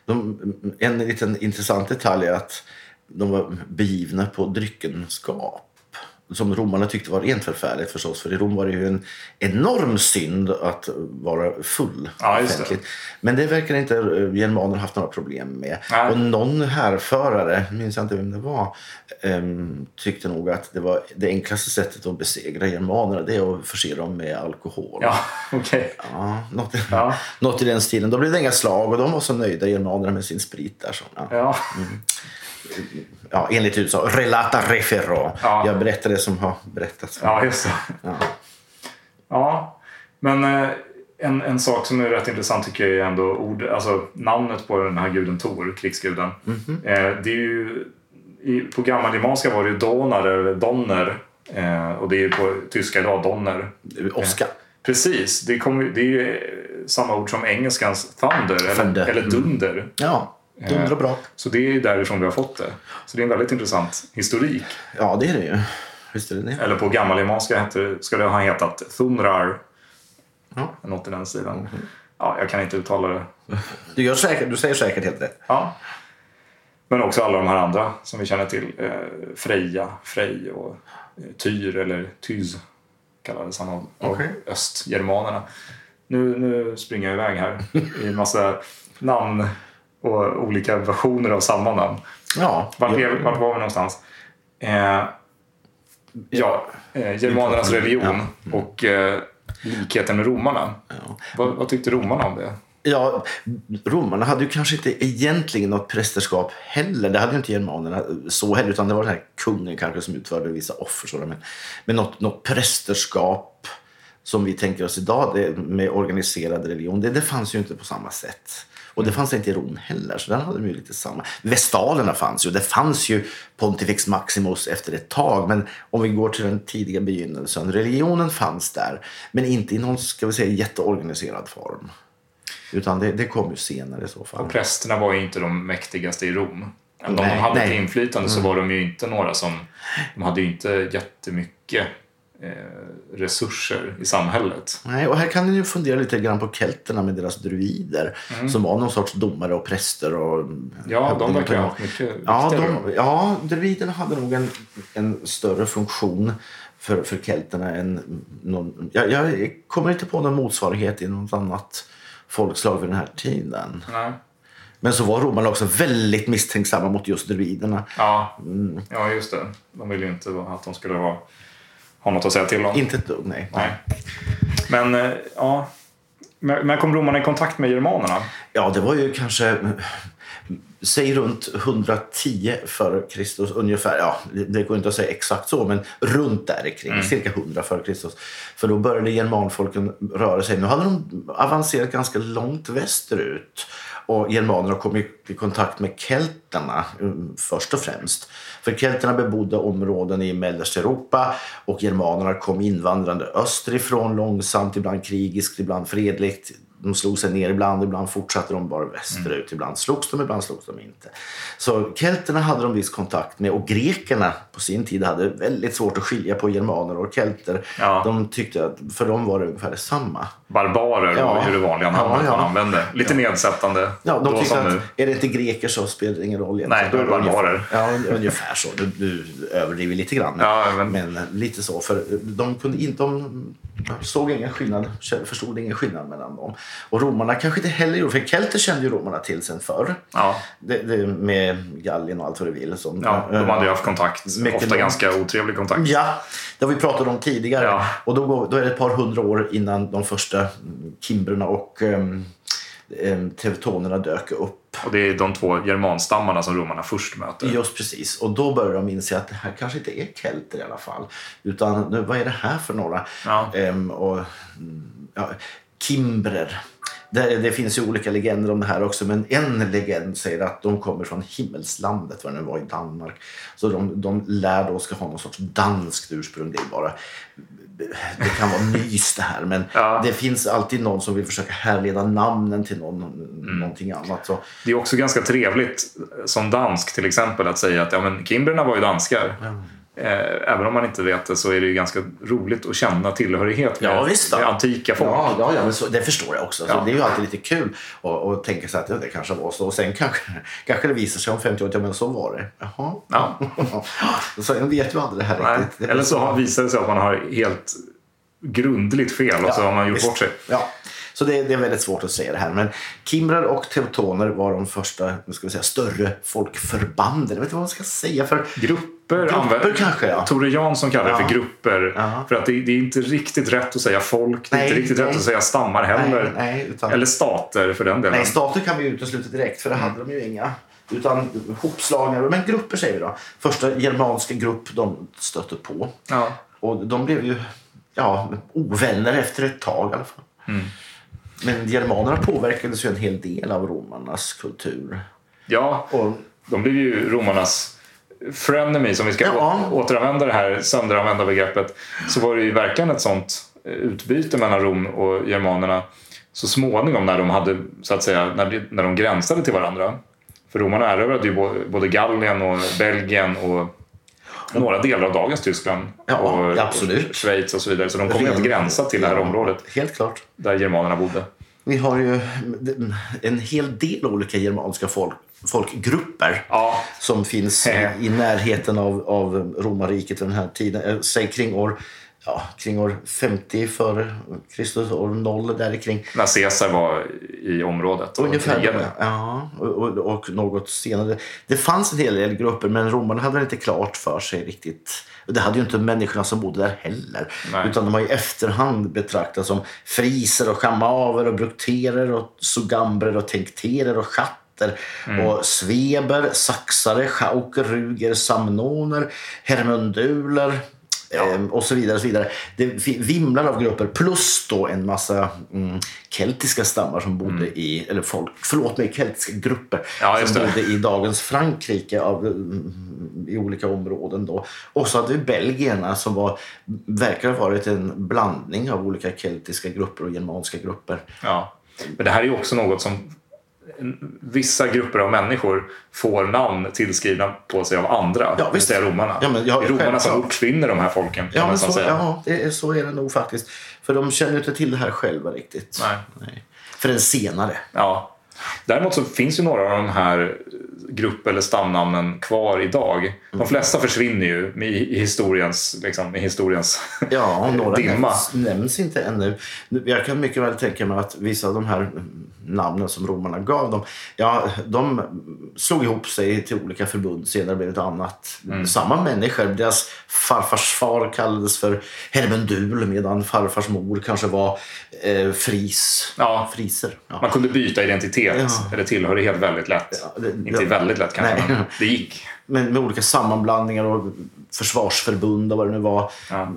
De, en liten intressant detalj är att de var begivna på dryckenskap. Som romarna tyckte var rent förfärligt förstås. För i Rom var det ju en enorm synd att vara full Ja, just det. offentligt. Men det verkar inte eh, germaner haft några problem med. Nej. Och någon härförare, minns jag inte vem det var, ehm, tyckte nog att det var det enklaste sättet att besegra germanerna det är att förse dem med alkohol. Ja, okej. Ja, något, Ja. något i den stilen. Då blev det inga slag och de var så nöjda germanerna med sin sprit där. Så, ja. Ja. Ja, enligt USA. Relata refero. Ja. Jag berättar det som har berättats. ja, just det. Ja. Ja, men eh, en, en sak som är rätt intressant tycker jag är ändå ord, alltså namnet på den här guden Tor, krigsguden. Mhm. Eh, det är ju, på gammalgermanska var det ju Donar eller Donner eh, och det är ju på tyska idag Donner. Oscar. Precis, det, kommer, det är ju samma ord som engelskans thunder, eller, Thunder. eller dunder. Ja, dunder och brak. Så det är därifrån vi har fått det. Så det är en väldigt intressant historik. Ja, det är det ju. Visst är det det. Eller på gammalgermanska heter- ska det ha hetat Thunrar. Ja. Något i den stilen. Ja, jag kan inte uttala det. Du, gör säkert, du säger säkert helt rätt. Ja. Men också alla de här andra som vi känner till. Eh, Freja, Frej och eh, Tyr eller Tyz kallades han av, av Okej. östgermanerna. Nu, nu springer jag iväg här i en massa namn och olika versioner av samma namn. Ja, Vart, ja. vart var vi någonstans? Eh, ja, eh, germanernas religion och eh, likheten med romarna. Ja. Vad, vad tyckte romarna om det? Ja, romarna hade ju kanske inte egentligen något prästerskap heller. Det hade ju inte germanerna så heller, utan det var den här kungen kanske som utförde vissa offer. Så, men, men något, något prästerskap som vi tänker oss idag det, med organiserad religion, det, det fanns ju inte på samma sätt. Och det fanns inte i Rom heller, så där hade de ju lite samma. Vestalerna fanns ju, det fanns ju Pontifex Maximus efter ett tag. Men om vi går till den tidiga begynnelsen, religionen fanns där. Men inte i någon, ska vi säga, jätteorganiserad form. Utan det, det kom ju senare i så fall. Och prästerna var ju inte de mäktigaste i Rom. Även om Nej, de hade nej. ett inflytande så var de ju inte några som... De hade ju inte jättemycket resurser i samhälet. Nej, och här kan ni ju fundera lite grann på kelterna med deras druider. Som var någon sorts domare och präster. Och Mm. Ja, de verkar ha mycket Ja, de, ja, druiderna hade nog en, en större funktion för, för kelterna än någon... Jag, jag kommer inte på någon motsvarighet i något annat folkslag vid den här tiden. Nej. Men så var romarna också väldigt misstänksamma mot just druiderna. Ja. Mm. ja, just det. De ville ju inte att de skulle ha, ha något att säga till om. Inte ett dugg, nej. Nej. Men, eh, ja. Men men kom romarna i kontakt med germanerna? Ja, det var ju kanske... Säg runt 110 före Kristus ungefär. Ja, det- går inte att säga exakt så, men runt där kring, cirka 100 före Kristus. För då började germanfolken röra sig. Nu hade de avancerat ganska långt västerut. Och germanerna kom i kontakt med kelterna mm, först och främst. För kelterna bebodde områden i mellersta Europa och germanerna kom invandrande österifrån långsamt, ibland krigiskt, ibland fredligt. De slog sig ner ibland, ibland fortsatte de bara västerut. Ibland slogs de, ibland slogs de inte. Så kelterna hade de viss kontakt med och grekerna på sin tid hade väldigt svårt att skilja på germaner och kelter. Ja. De tyckte att för dem var det ungefär detsamma. Barbarer Ja. ju det vanliga namnet Ja, ja. man använde. Lite nedsättande Ja, de då tyckte som att nu. är det inte greker så spelar det ingen roll. Nej, egentligen. då är det barbarer. Ja, ungefär så. Du, du överdriver lite grann. Ja, men- men... lite så. För de kunde inte... De såg ingen skillnad, förstod ingen skillnad mellan dem. Och romarna kanske inte heller gjorde, för kelter kände ju romarna till sen förr. Ja. Det, det, med Gallien och allt vad du vill. Som, Ja, de hade ju haft kontakt. Ofta långt. ganska otrevlig kontakt. Ja, det har vi pratat om tidigare. Ja. Och då, går, då är det ett par hundra år innan de första mm, kimbrerna och um, teutonerna dök upp. Och det är de två germanstammarna som romarna först möter. Just precis. Och då börjar de inse att det här kanske inte är kelter i alla fall. Utan nu, vad är det här för några? Ja. Ehm, och, ja, kimbrer. Det, det finns ju olika legender om det här också, men en legend säger att de kommer från himmelslandet, vad det nu var i Danmark. Så de, de lär då ska ha någon sorts danskt ursprung. Det är bara det kan vara nys det här, men Ja. det finns alltid någon som vill försöka härleda namnen till någon, någonting annat. Så, Det är också ganska trevligt som dansk till exempel att säga att ja, men kimbrerna var ju danskar. Eh, även om man inte vet det så är det ju ganska roligt att känna tillhörighet med, Ja, visst med antika folk. Ja, ja, ja men så, det förstår jag också. Så Ja. det är ju alltid lite kul att tänka sig att det kanske var så. Och sen kanske, kanske det visar sig om 50 år att ja, men så var det. Jaha. Ja. så vet ju aldrig det här Nej. riktigt. Det Eller så så- visar det sig att man har helt grundligt fel och så har man gjort visst. bort sig. Ja. Så det, det är väldigt svårt att säga det här. Men Kimrar och teutoner var de första nu ska vi säga, större folkförbanden. Jag vet inte vad man ska säga. för Grupper, Grupper kanske, ja. Tore Jansson kallar det Ja. för grupper. Ja. För att det, det är inte riktigt rätt att säga folk, det är inte riktigt nej. rätt att säga stammar heller. Nej, nej, utan- Eller stater för den delen. Nej, stater kan vi utesluta direkt för det hade de ju inga. Utan hopslagningar, men grupper säger vi då. Första germanska grupp de stötte på. Ja. Och de blev ju ja, ovänner efter ett tag i alla fall. Mm. Men germanerna påverkades ju en hel del av romarnas kultur. ja, Och, de blev ju romarnas frenemy, som vi ska Ja. återanvända det här sönderanvända begreppet. Så var det ju verkligen ett sånt eh, utbyte mellan Rom och germanerna så småningom när de hade, så att säga, när de, när de gränsade till varandra. För romarna erövrade ju både Gallien och Belgien och några delar av dagens Tyskland. Ja, och, absolut. Schweiz och så vidare. Så de kom ju att gränsa till det här Ja, området Helt klart. där germanerna bodde. Vi har ju en hel del olika germanska folk, folkgrupper Ja, som finns i, i närheten av, av romarriket vid den här tiden. Eh, Säg kring år, ja, kring år 50 före Kristus, år 0 där kring. när Caesar var i området och Ungefär. krigade. Ja, och, och, och något senare. Det fanns en hel del grupper men romarna hade inte klart för sig riktigt. Det hade ju inte människorna som bodde där heller. Nej. Utan de har i efterhand betraktats som friser och chamaver och brukterer och sugambrer och tenkterer och chatter. Mm. Och sveber, saxare, schauker, ruger, samnoner, hermunduler. ehm, Och så vidare. Och så vidare. Det vimlar av grupper plus då en massa mm, keltiska stammar som bodde i, eller folk, förlåt mig, keltiska grupper Mm. Ja, som bodde i dagens Frankrike av, mm, i olika områden. Då. Och så hade vi belgierna som var, verkar ha varit en blandning av olika keltiska grupper och germanska grupper. Ja. Men det här är ju också något som vissa grupper av människor får namn tillskrivna på sig av andra, Ja, det vill visst. romarna. Ja, men ja, det är romarna som uppfinner de här folken, Ja, men så, säga. ja det är, så är det nog faktiskt. För de känner inte till det här själva riktigt. Nej. Förrän senare. Ja. Däremot så finns ju några av de här grupp eller stamnamnen kvar idag. Mm. De flesta försvinner ju i, historiens, liksom, i historiens Ja, några dimma. nämns, nämns inte ännu. Nu, Jag kan mycket väl tänka mig att vissa av de här namnen som romarna gav dem, ja, de slog ihop sig till olika förbund. Senare blev det ett annat. Mm. Samma människor. Deras farfars far kallades för Hermendul medan farfars mor kanske var eh, Fris. Ja. Friser. Ja. Man kunde byta identitet Ja. eller tillhörighet väldigt lätt. Ja, det-. Väldigt lätt kanske, Nej. men det gick. med, med olika sammanblandningar och försvarsförbund och vad det nu var. Ja.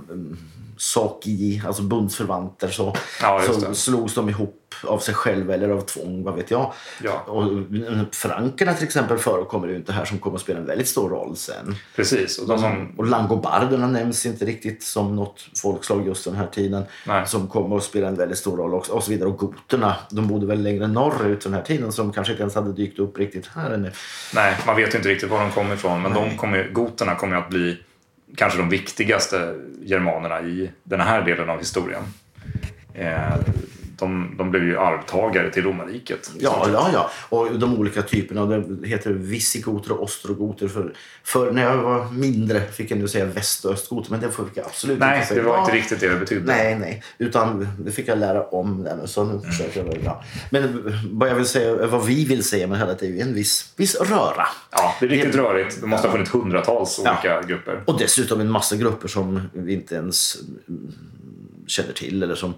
Soki, alltså bundsförvanter, så, Ja, så slogs de ihop av sig själva eller av tvång, vad vet jag. Ja. Och frankerna till exempel förekommer ju inte här som kommer att spela en väldigt stor roll sen. Precis. Och de som, Och langobarderna nämns inte riktigt som något folkslag just den här tiden Nej. som kommer att spela en väldigt stor roll också, och så vidare. Och goterna, de bodde väl längre norrut den här tiden de kanske inte ens hade dykt upp riktigt här ännu. nej, man vet ju inte riktigt var de kommer ifrån. Men de kommer, goterna kommer att bli kanske de viktigaste germanerna i den här delen av historien. Eh, de, de blev ju arvtagare till romarriket. Ja, ja, ja. Och de olika typerna. Det heter visigoter och ostrogoter. För, för när jag var mindre fick jag nu säga väst och östgoter, men det fick jag absolut Nej, inte säga. det var inte riktigt det det betydde. Nej, nej. Utan det fick jag lära om. Där, så Mm. nu försöker jag vara. Men vad jag vill säga, vad vi vill säga med det att det är ju en viss, viss röra. Ja, det är riktigt rörigt. Det måste ha funnits hundratals Ja. olika grupper. Och dessutom en massa grupper som vi inte ens mm, känner till eller som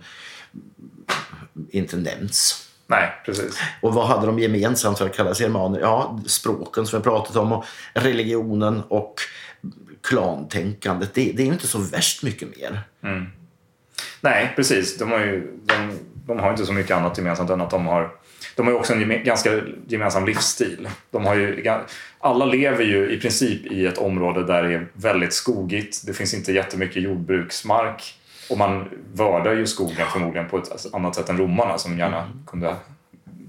inte nämns. Nej, precis. Och vad hade de gemensamt för att kalla sig germaner? Ja, språken som vi pratat om och religionen och klantänkandet. Det, det är ju inte så värst mycket mer. Nej, precis. De har ju de, de har inte så mycket annat gemensamt än att de har de har ju också en geme, ganska gemensam livsstil. De har ju, alla lever ju i princip i ett område där det är väldigt skogigt. Det finns inte jättemycket jordbruksmark. Och man vördar ju skogen förmodligen på ett annat sätt än romarna som gärna kunde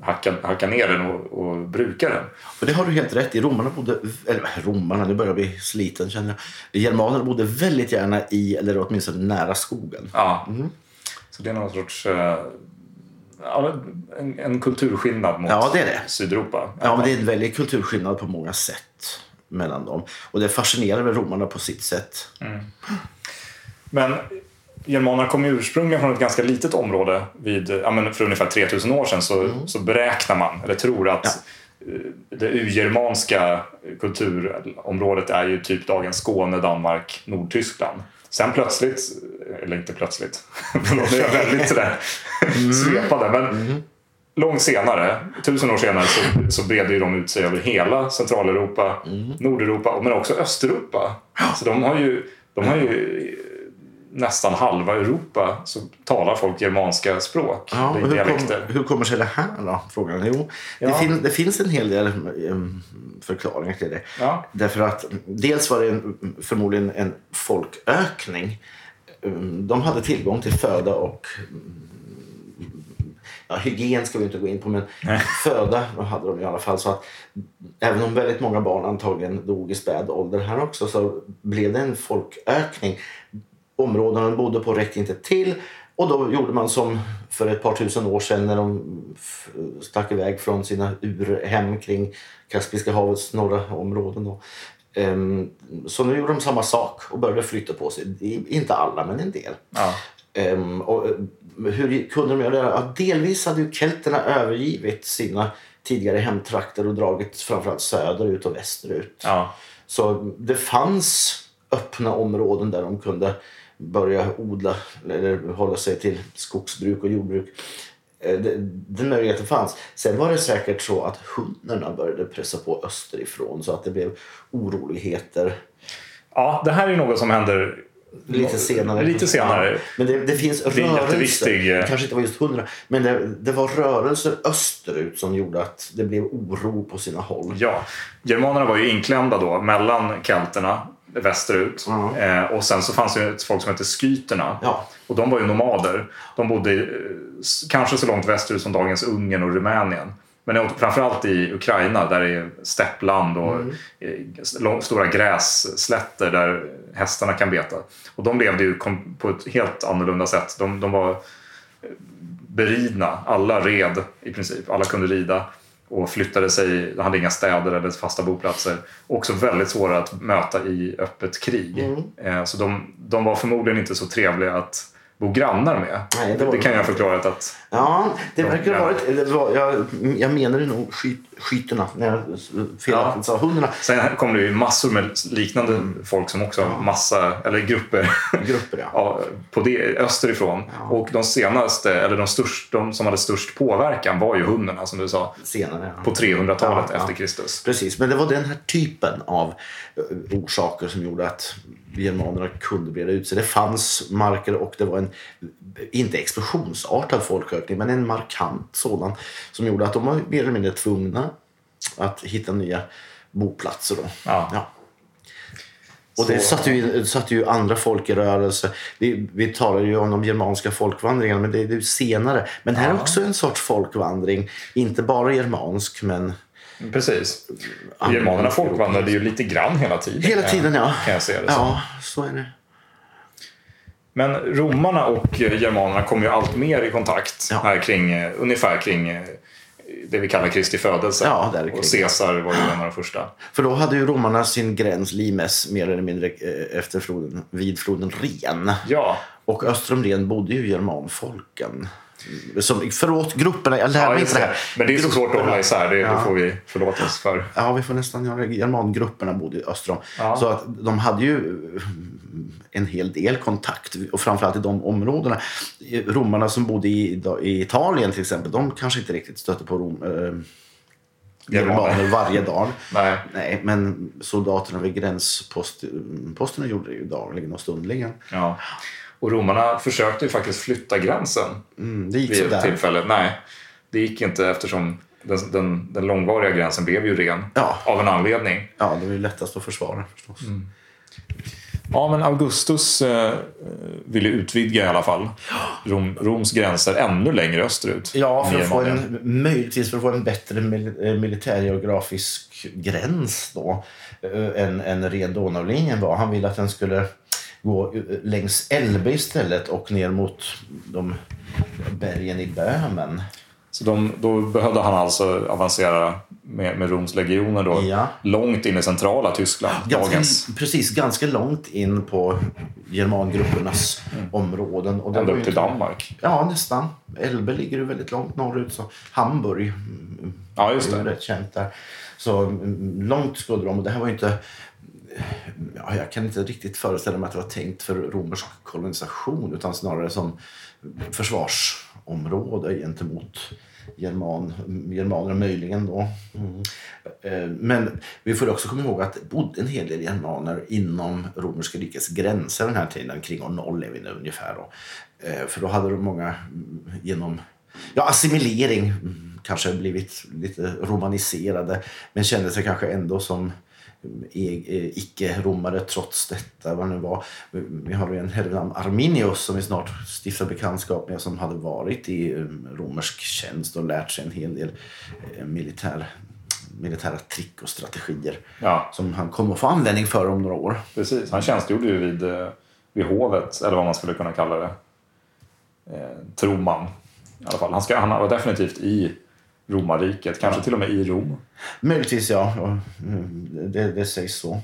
hacka, hacka ner den och, och bruka den. Och det har du helt rätt i. Romarna bodde, eller romarna, det börjar bli sliten känner jag. Germanerna bodde väldigt gärna i, eller åtminstone nära skogen. Ja. Så det är någon sorts eh, ja, en, en kulturskillnad mot Ja, det är det. Sydeuropa. Ja, men det är en väldig kulturskillnad på många sätt mellan dem. Och det fascinerar väl romarna på sitt sätt. Men germanerna kom ju ursprungligen från ett ganska litet område. Vid, ja, men för ungefär 3000 år sedan så, så beräknar man, eller tror att eh, det urgermanska kulturområdet är ju typ dagens Skåne, Danmark, Nordtyskland. Sen plötsligt, eller inte plötsligt, nu är jag väldigt sådär svepande. Men långt senare, tusen år senare, så, så breder ju de ut sig över hela Centraleuropa, Nordeuropa men också Östeuropa. Så de har ju, de har ju nästan halva Europa så talar folk germanska språk, Ja, det hur, dialekter. kom, hur kommer sig det här då? Frågan. Jo, det, Ja. fin, det finns en hel del förklaringar till det. Ja. Därför att dels var det en, förmodligen en folkökning. De hade tillgång till föda och mm, ja, hygien ska vi inte gå in på, men föda hade de i alla fall. Så att även om väldigt många barn antagligen dog i späd ålder här också så blev det en folkökning. Områdena de bodde på räckte inte till och då gjorde man som för ett par tusen år sedan när de stack iväg från sina urhem kring Kaspiska havets norra områden. Då. Ehm, Så nu gjorde de samma sak och började flytta på sig. Inte alla, men en del. Ja. Ehm, och, eh, hur kunde de göra det? Ja, delvis hade ju kelterna övergivit sina tidigare hemtrakter och dragit framförallt söderut och västerut. Ja. Så det fanns öppna områden där de kunde börja odla eller hålla sig till skogsbruk och jordbruk. Eh, Den möjligheten fanns. Sen var det säkert så att hundarna började pressa på österifrån så att det blev oroligheter ja, det här är något som händer lite senare. Lite senare. Men det, det finns Det rörelser. eh, Det kanske inte var just hundra, men det, det var rörelser österut som gjorde att det blev oro på sina håll. Ja, germanerna var ju inklämda då mellan kelterna västerut Ja. eh, och sen så fanns det ett folk som hette skyterna Ja. och de var ju nomader. De bodde eh, s- kanske så långt västerut som dagens Ungern och Rumänien. Men framförallt i Ukraina där det är steppland och eh, lång- stora grässlätter där hästarna kan beta. Och de levde ju på ett helt annorlunda sätt. De, de var beridna. Alla red i princip. Alla kunde rida och flyttade sig. De hade inga städer eller fasta boplatser. Också väldigt svåra att möta i öppet krig. Mm. Eh, Så de, de var förmodligen inte så trevliga att bo grannar med. Nej, det det, kan jag förklara att Ja, det verkar ha Ja. varit... det var- Jag, jag menade nog sky, skyterna när jag felaktigt sa hundarna. Sen kom det ju massor med liknande Mm. folk som också har massa, eller grupper Grupper, ja. ja, på det, österifrån. Och de senaste, eller de, störst, de som hade störst påverkan var ju hundarna som du sa. Senare. Ja. På 300-talet Ja, ja. efter Kristus. Precis, men det var den här typen av orsaker som gjorde att germanerna kunde breda ut sig. Det fanns marker och det var en, inte explosionsartad folkökning, men en markant sådan som gjorde att de var mer eller mindre tvungna att hitta nya boplatser. Då. Ja. Och det satte ju, satte ju andra folk i rörelse. Vi, vi talar ju om de germanska folkvandringarna, men det är ju senare. Men här är också en sorts folkvandring. Inte bara germansk, men Precis. Germanerna folk- folkvandrade ju lite grann hela tiden. hela tiden, ja. Kan jag se det. Ja, så är det. Men romarna och germanerna kom ju allt mer i kontakt Ja. här kring, eh, ungefär kring eh, det vi kallar Kristi födelse. Ja, där och Caesar var ju en av de första. För då hade ju romarna sin gräns Limes mer eller mindre eh, efter floden, vid floden Ren. Ja, Och öster om Ren bodde ju germanfolken. Som, förlåt, grupperna. Jag lär ja mig inte det här. Men det är så svårt att hålla isär. Det, Ja. det får vi förlåta oss för. Ja, vi får nästan göra. Germangrupperna bodde i öster om. Ja. Så att de hade ju en hel del kontakt. Och framförallt i de områdena. Romarna som bodde i, i Italien till exempel. De kanske inte riktigt stötte på rom, eh, germaner varje dag. Nej. Nej, men soldaterna vid gränsposterna gjorde det ju dagligen och stundligen. Ja. Och romarna försökte ju faktiskt flytta gränsen Mm, det gick vid tillfälle. Nej, det gick inte eftersom den, den, den långvariga gränsen blev ju ren Ja. av en anledning. Ja, det var ju lättast att försvara förstås. Ja, men Augustus eh, ville utvidga i alla fall Rom, Roms gränser ännu längre österut. Ja, för att få en, möjligtvis för att få en bättre mil, eh, militärgeografisk gräns då, eh, än, än ren Donaulinjen var. Han ville att den skulle gå eh, längs Elbe istället och ner mot de bergen i Böhmen. Så de, då behövde han alltså avancera med, med Roms legioner då, Ja. långt in i centrala Tyskland. dagens. Ganska, precis, ganska långt in på germangruppernas områden. Och det Ända upp till inte- Danmark. Ja, nästan. Elbe ligger ju väldigt långt norrut. Så Hamburg mm, Ja, just är ju det. rätt känt där. Så mm, långt skulle de. Och det här var ju inte... Ja, jag kan inte riktigt föreställa mig att det var tänkt för romersk kolonisation utan snarare som försvarsområde gentemot german, germaner, möjligen då. Mm. Eh, Men vi får också komma ihåg att det bodde en hel del germaner inom romerska rikets gränser den här tiden. Kring år noll är vi nu ungefär. Då. Eh, För då hade de många mm, genom ja, assimilering mm, kanske blivit lite romaniserade men kände sig kanske ändå som icke-romare trots detta. Vad det nu var. Vi har en herre namn Arminius som vi snart stiftar bekantskap med som hade varit i eh, romersk tjänst och lärt sig en hel del eh, militär, militära trick och strategier Ja, som han kommer att få användning för om några år. precis. Han tjänstgjorde ju vid, eh, vid hovet, eller vad man skulle kunna kalla det. Eh, tror man. I alla fall. Han, ska, han var definitivt i romarriket, kanske till och med i Rom. Möjligtvis ja, ja, mm, det, det sägs så.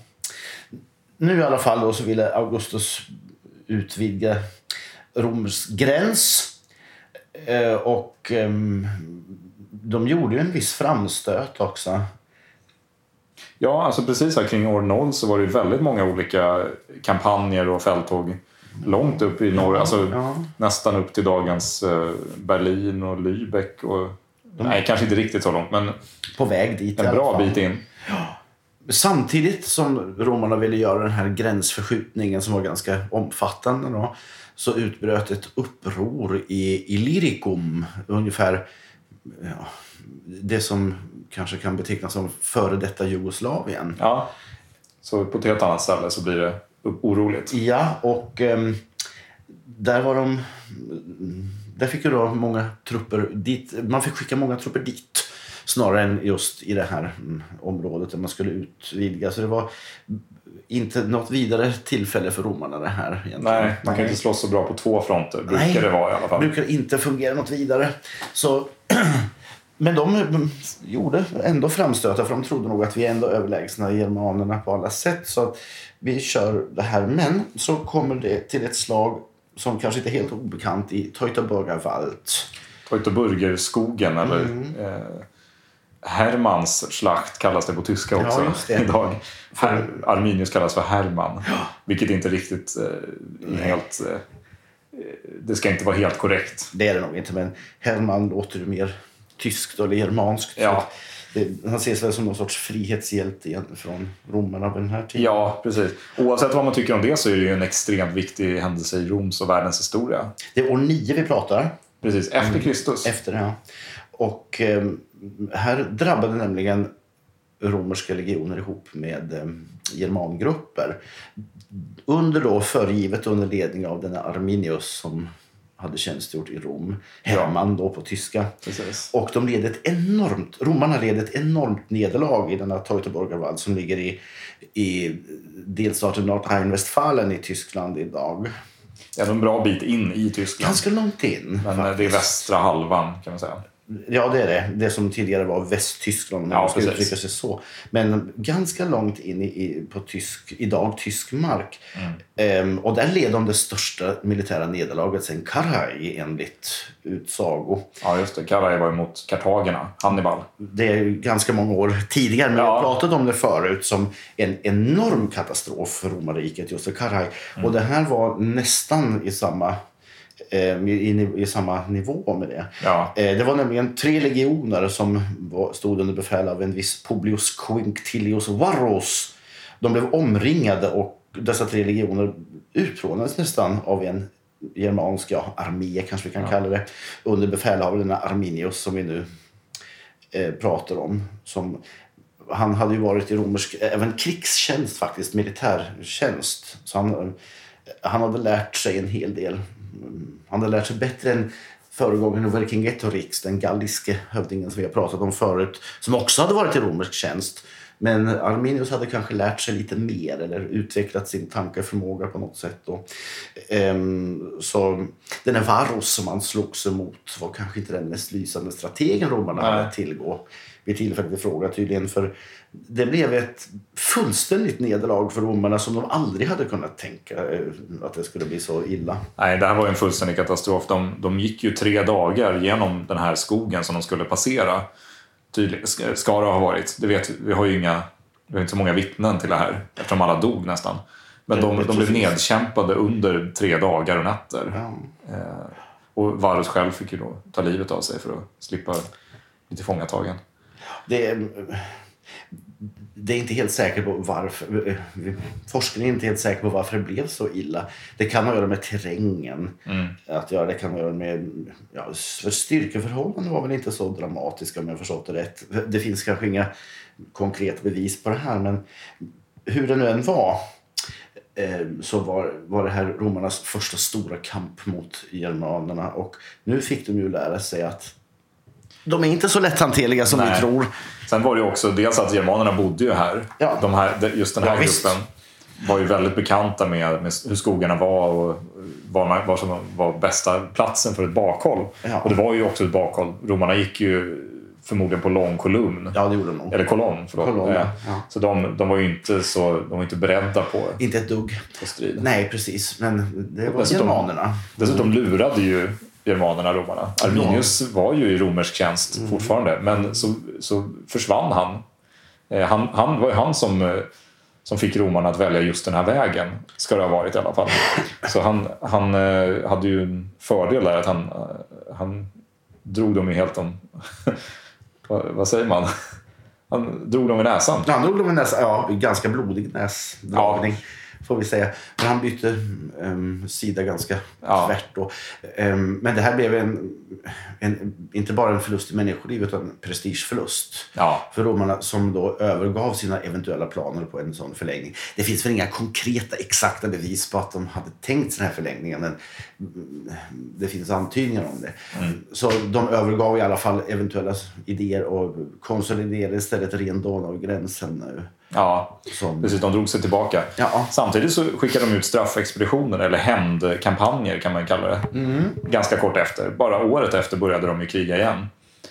Nu i alla fall då så ville Augustus utvidga Roms gräns. Eh, Och ehm, de gjorde ju en viss framstöt också. Ja, alltså precis här kring år 0 så var det väldigt många olika kampanjer och fälttåg långt upp i norr. Alltså ja. nästan upp till dagens eh, Berlin och Lübeck. Och, Nej, kanske inte riktigt så långt, men På väg dit en bra bit in. Samtidigt som romarna ville göra den här gränsförskjutningen som var ganska omfattande då, så utbröt ett uppror i Illyricum, ungefär ja, det som kanske kan betecknas som före detta Jugoslavien. Ja. Så på ett helt annat ställe så blir det oroligt. Ja, och ehm, där var de... Där fick ju då många trupper dit. Man fick skicka många trupper dit snarare än just i det här mm, området där man skulle utvidga. Så det var inte något vidare tillfälle för romarna det här. Egentligen. Nej, man kan inte slåss så bra på två fronter. Brukar Nej. det vara i alla fall. brukar inte fungera något vidare. Så, men de mm, gjorde ändå framstötar för de trodde nog att vi är ändå överlägsna germanerna på alla sätt. Så att vi kör det här. Men så kommer det till ett slag som kanske inte är helt obekant i Teutoburger Wald. Teutoburgerskogen eller eh, Hermans schlacht kallas det på tyska Ja, också det. idag. Her, Arminius kallas för Herman. Vilket inte riktigt eh, helt... Eh, det ska inte vara helt korrekt. Det är det nog inte, men Hermann låter mer tyskt eller germanskt. Ja. Det, han ses väl som någon sorts frihetshjälte från romarna på den här tiden. Ja, precis. Oavsett vad man tycker om det så är det ju en extremt viktig händelse i Roms och världens historia. Det är år nio vi pratar. Precis, efter Kristus. Efter det, ja. Och eh, här drabbade nämligen romerska legioner ihop med eh, germangrupper. Under då föregivet under ledning av denna Arminius som hade tjänstgjort i Rom. Hermann då på tyska. Precis. Och de led ett enormt, romarna led ett enormt nederlag i denna Teutoburgerwald som ligger i, i delstaten Nordrhein-Westfalen i Tyskland idag. Ja, en bra bit in i Tyskland. Ganska långt in. Men eh, det är västra halvan kan man säga. Ja, det är det. Det som tidigare var Västtyskland, om Ja, man ska precis. uttrycka sig så. Men ganska långt in i, på tysk, idag tysk mark. Mm. Ehm, och där led de det största militära nederlaget sen Karaj enligt utsago. Ja, just det. Karaj var emot kartagerna. Hannibal. Det är ganska många år tidigare, men Ja. jag har pratat om det förut som en enorm katastrof för romarriket, just för Karaj. Mm. Och det här var nästan i samma, i, i, i samma nivå med det. Ja. Eh, Det var nämligen tre legioner som var, stod under befäl av en viss Publius Quinctilius Varros. De blev omringade och dessa tre legioner utplånades nästan av en germansk ja, armé, kanske vi kan kalla det, under befäl av denna Arminius som vi nu eh, pratar om. Som han hade ju varit i romersk, även krigstjänst faktiskt, militärtjänst. Så han, han hade lärt sig en hel del. Han hade lärt sig bättre än föregångaren Vercingetorix, den galliske hövdingen som vi har pratat om förut, som också hade varit i romersk tjänst. Men Arminius hade kanske lärt sig lite mer eller utvecklat sin tankeförmåga på något sätt. Då. Ehm, så den här Varros som han slogs emot var kanske inte den mest lysande strategen romarna hade att tillgå vid tillfället i fråga tydligen. För det blev ett fullständigt nederlag för romarna som de aldrig hade kunnat tänka eh, att det skulle bli så illa. Nej, det här var en fullständig katastrof. De, de gick ju tre dagar genom den här skogen som de skulle passera. Tydligen, ska det ha varit. Det vet, vi har ju inga, vi har inte så många vittnen till det här eftersom alla dog nästan. Men de, de blev nedkämpade under tre dagar och nätter. Ja. Eh, och Varus själv fick ju då ta livet av sig för att slippa bli tillfångatagen. Det är, det är inte helt säkert på varför. Forskningen är inte helt säker på varför det blev så illa. Det kan ha att göra med terrängen. Att göra, det kan ha att göra med ja, för styrkeförhållanden var väl inte så dramatiska om jag förstått det rätt. Det finns kanske inga konkreta bevis på det här men hur det nu än var eh, så var, var det här romarnas första stora kamp mot germanerna och nu fick de ju lära sig att de är inte så lätthanterliga som vi Nej. tror. Sen var det ju också dels att germanerna bodde ju här. Ja. De här just den här Ja, visst. gruppen var ju väldigt bekanta med, med hur skogarna var och var, var som var bästa platsen för ett bakhåll. Ja. Och det var ju också ett bakhåll. Romarna gick ju förmodligen på lång kolumn. Ja, det gjorde de. Eller kolonn, förlåt. Kolonn, ja. Eh, Ja. Så de, de var ju inte, så, de var inte beredda på, Inte ett dugg. på strid. Nej, precis. Men det var Dessutom- germanerna. Dessutom lurade ju germanerna romarna. Arminius var ju i romersk tjänst Mm. fortfarande, men så, så försvann han. Eh, han. Han var ju han som, eh, som fick romarna att välja just den här vägen, ska det ha varit i alla fall. Så han, han eh, hade ju en fördel där att han, han drog dem ju helt om... vad, säger man? Han drog dem i näsan. Han drog dem en näs, ja, ganska blodig näsdragning. Får vi säga. Men han bytte um, sida ganska Ja. tvärt. Då. Ehm, men det här blev en, en, inte bara en förlust i människoliv utan en prestigeförlust. Ja. För romarna som då övergav sina eventuella planer på en sån förlängning. Det finns väl inga konkreta exakta bevis på att de hade tänkt sig den här förlängningen. Men mm, det finns antydningar om det. Så de övergav i alla fall eventuella idéer och konsoliderade istället ren Donaugränsen nu. Ja, Som- precis. De drog sig tillbaka. Ja. Samtidigt så skickade de ut straffexpeditioner, eller hämndkampanjer kan man kalla det. Ganska kort efter. Bara året efter började de ju kriga igen.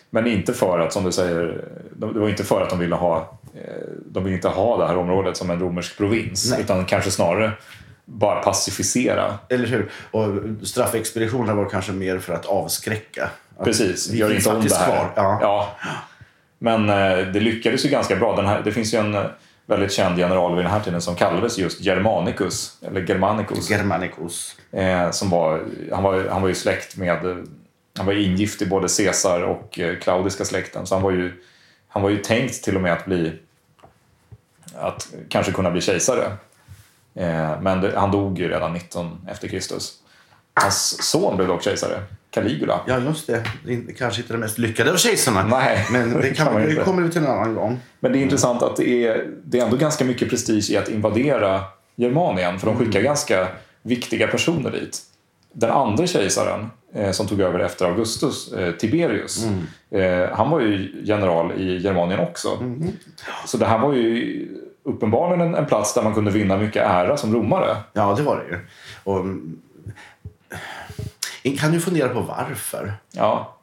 Men inte för att, som du säger, de- det var inte för att de ville ha eh, de ville inte ha det här området som en romersk provins. Nej. Utan kanske snarare bara pacificera. Eller hur? Och straffexpeditionerna var kanske mer för att avskräcka. Att Precis, vi gör inte om det här. Kvar. Ja. Ja. Men eh, det lyckades ju ganska bra. Den här, det finns ju en väldigt känd general vid den här tiden som kallades just Germanicus, eller Germanicus. Germanicus. Eh, som var, han, var, han var ju släkt med... Han var ingift i både Caesar och eh, Claudiska släkten. Så han var ju, han var ju tänkt till och med att bli... Att kanske kunna bli kejsare. Eh, men det, han dog ju redan 19 efter Kristus. Hans son blev dock kejsare, Caligula. Ja, just det. kanske inte det mest lyckade av kejsarna. Nej, Men det, kan, kan det kommer vi till en annan gång. Men det är intressant att det är, det är ändå ganska mycket prestige i att invadera Germanien. För de skickar ganska viktiga personer dit. Den andra kejsaren eh, som tog över efter Augustus, eh, Tiberius, eh, han var ju general i Germanien också. Så det här var ju uppenbarligen en, en plats där man kunde vinna mycket ära som romare. Ja, det var det ju. Och, mm, kan du fundera på varför? Ja,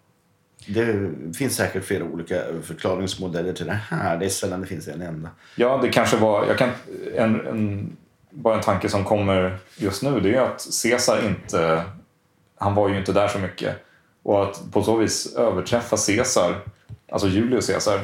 Det finns säkert flera olika förklaringsmodeller till det här. Det är sällan det finns en enda. Ja, det kanske var... Jag kan, en, en, bara en tanke som kommer just nu det är att Caesar inte... Han var ju inte där så mycket. Och att på så vis överträffa Caesar, alltså Julius Caesar,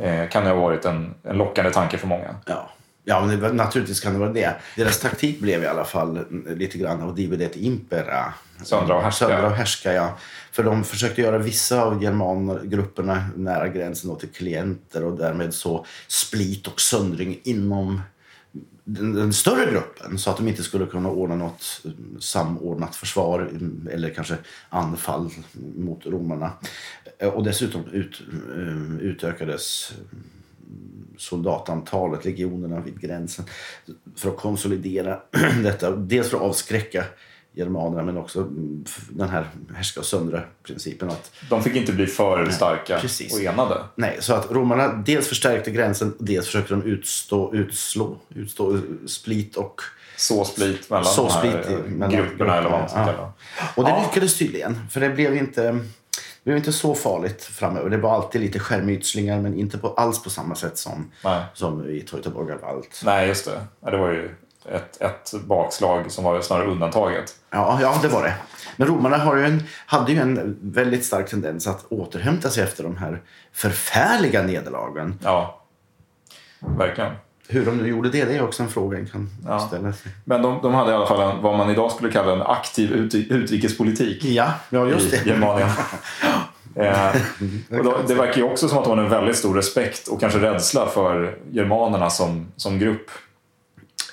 eh, kan ju ha varit en, en lockande tanke för många. Ja. Ja, men naturligtvis kan det vara det. Deras taktik blev i alla fall lite grann av divide et impera. Söndra och härska. Söndra och härska, ja. För de försökte göra vissa av germangrupperna nära gränsen till klienter och därmed så split och söndring inom den, den större gruppen så att de inte skulle kunna ordna något samordnat försvar eller kanske anfall mot romarna. Och dessutom ut, eh, utökades soldatantalet, legionerna vid gränsen för att konsolidera detta. Dels för att avskräcka germanerna men också den här härska och söndra-principen. Att, De fick inte bli för starka precis. och enade. nej, så att romarna dels förstärkte gränsen, dels försökte de utstå, utslå, utstå split och Så split mellan Så de här split mellan grupperna eller vad man ska grupperna, kalla det. Och det Ja. lyckades tydligen, för det blev inte, det blev inte så farligt framöver. Det var alltid lite skärmytslingar, men inte på, alls på samma sätt som, Nej. som i Teutoburger Wald. Nej, just det. Ja, det var ju ett, ett bakslag som var snarare undantaget. Ja, ja, det var det. Men romarna har ju en, hade ju en väldigt stark tendens att återhämta sig efter de här förfärliga nederlagen. Ja, verkligen. Hur de nu gjorde det, det är också en fråga en kan Ja. ställa sig. Men de, de hade i alla fall en, vad man idag skulle kalla en aktiv ut, utrikespolitik Ja, ja just i det. Germanien. eh, och då, det verkar ju också som att de hade en väldigt stor respekt och kanske rädsla för germanerna som, som grupp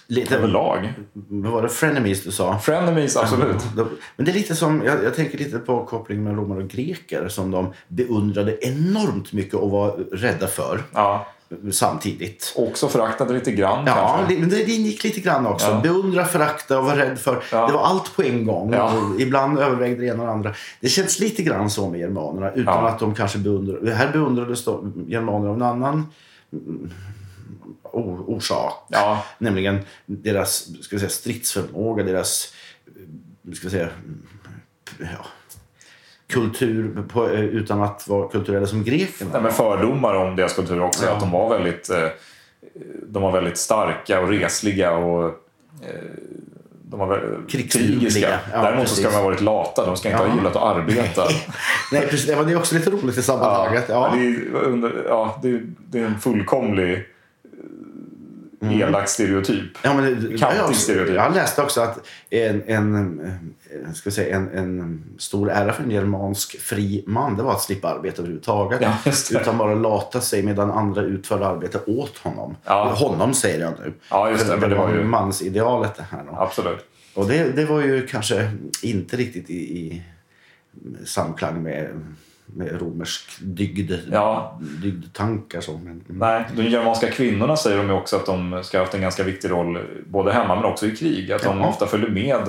Lite, överlag. vad var det? Frenemies du sa? Frenemies, absolut. Men det är lite som, jag, jag tänker lite på kopplingen med romare och greker som de beundrade enormt mycket och var rädda för Ja, samtidigt. också föraktade lite grann Ja, kanske. men det det ingick lite grann också. Ja. Beundra, förakta och vara rädd för. Ja. Det var allt på en gång. Ja. Ibland övervägde det ena och det andra. Det känns lite grann så med germanerna utan Ja. att de kanske beundrade. Här beundrades de germaner av en annan orsak. Ja, Nämligen deras ska vi säga, stridsförmåga, deras ska vi säga, ja, kultur på, eh, utan att vara kulturella som grekerna. Nej, men fördomar om deras kultur också. Ja. Att de var väldigt, eh, de var väldigt starka och resliga och eh, de var väldigt krigiska. Ja, Däremot så ska precis. de ha varit lata. De ska inte Ja. ha gillat att arbeta. Nej, precis. Det är också lite roligt i sammanhanget. Ja. Men Det, är, ja, det, är, det är en fullkomlig eh, elak stereotyp. Ja, men Kantig jag, stereotyp. jag läste också att en, en, eh, ska säga, en, en stor ära för en germansk fri man det var att slippa arbeta överhuvudtaget. Ja. Utan bara lata sig medan andra utförde arbete åt honom. Ja. Honom säger jag nu. Ja, just det, För men det var ju- mansidealet det här. Då. Absolut. Och det, det var ju kanske inte riktigt i, i samklang med, med romersk dygd, Ja. dygdtankar. Så. Men, Nej, de germanska kvinnorna säger de också att de ska ha haft en ganska viktig roll både hemma men också i krig. Att de Ja. ofta följde med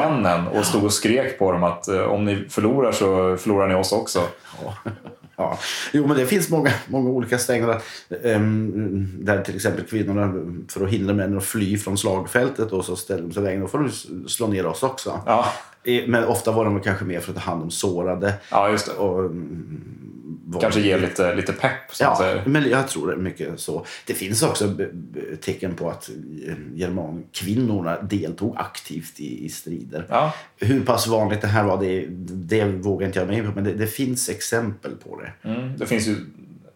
männen och stod och skrek på dem att eh, om ni förlorar så förlorar ni oss också. Ja. Ja. Jo, men det finns många, många olika stänger ehm, där till exempel kvinnorna för att hindra männen att fly från slagfältet och så ställer de sig vägen. Då får du slå ner oss också. Ja, Eh, Men ofta var de kanske mer för att ta hand om sårade. ja just det. Och, var- Kanske ge lite, lite pepp man Ja, säger. men jag tror det mycket så. Det finns också tecken på att eh, germankvinnorna deltog aktivt i, i strider. Ja, Hur pass vanligt det här var, det, det vågar inte jag mig på, men det, det finns exempel på det. mm. Det finns ju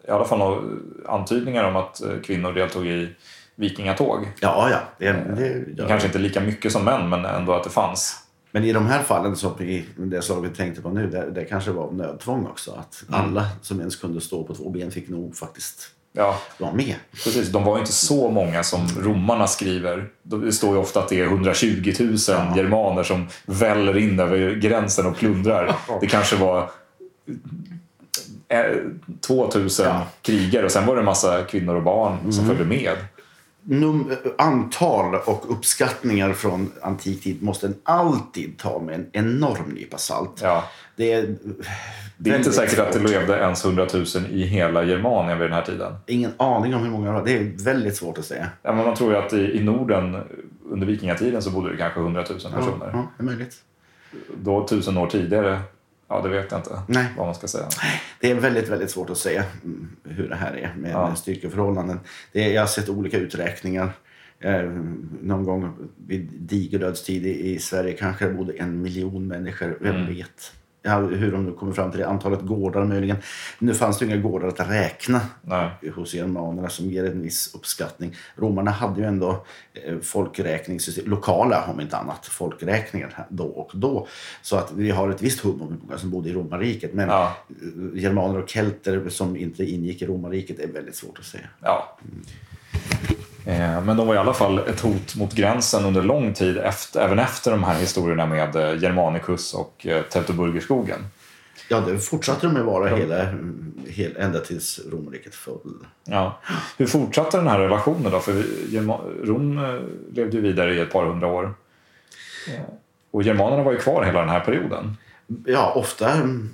i alla fall antydningar om att eh, kvinnor deltog i vikingatåg. Ja, ja. Det, det, ja. Kanske inte lika mycket som män, men ändå att det fanns. Men i de här fallen, som i det slag vi tänkte på nu, det, det kanske var nödtvång också. Att alla som ens kunde stå på två ben fick nog faktiskt Ja, vara med. precis. De var inte så många som romarna skriver. Det står ju ofta att det är 120 000 germaner som väller in över gränsen och plundrar. Det kanske var eh, 2000 Ja. krigare och sen var det en massa kvinnor och barn som följde med. Num, antal och uppskattningar från antik tid måste en alltid ta med en enorm nypa salt. Ja. Det är, Det är inte säkert att det levde ens 100 000 i hela Germanien vid den här tiden. Ingen aning om hur många det var. Det är väldigt svårt att säga. Ja, men man tror ju att i, i Norden under vikingatiden så bodde det kanske 100 000 personer. Ja, det är möjligt. Då tusen år tidigare, ja det vet jag inte Nej. vad man ska säga. Det är väldigt, väldigt svårt att säga mm, hur det här är med, Ja. styrkeförhållanden. Det är, jag har sett olika uträkningar. Eh, någon gång vid digerdödstid i, i Sverige kanske det bodde en miljon människor. Vem Mm. vet? Hur de nu kommer fram till det. Antalet gårdar möjligen. Nu fanns det inga gårdar att räkna Nej. hos germanerna som ger en viss uppskattning. Romarna hade ju ändå eh, folkräkningssystem, lokala om inte annat, folkräkningar då och då. Så att vi har ett visst hum om hur många som bodde i romarriket. Men Ja. eh, germaner och kelter som inte ingick i romarriket är väldigt svårt att säga. Ja. Eh, Men de var i alla fall ett hot mot gränsen under lång tid, efter, även efter de här historierna med eh, Germanicus och eh, Teutoburgerskogen. Ja, det fortsatte de att vara hela, hela, ända tills romarriket föll. Ja. Hur fortsatte den här relationen då? För Rom eh, levde ju vidare i ett par hundra år. Och germanerna var ju kvar hela den här perioden. Ja, ofta mm,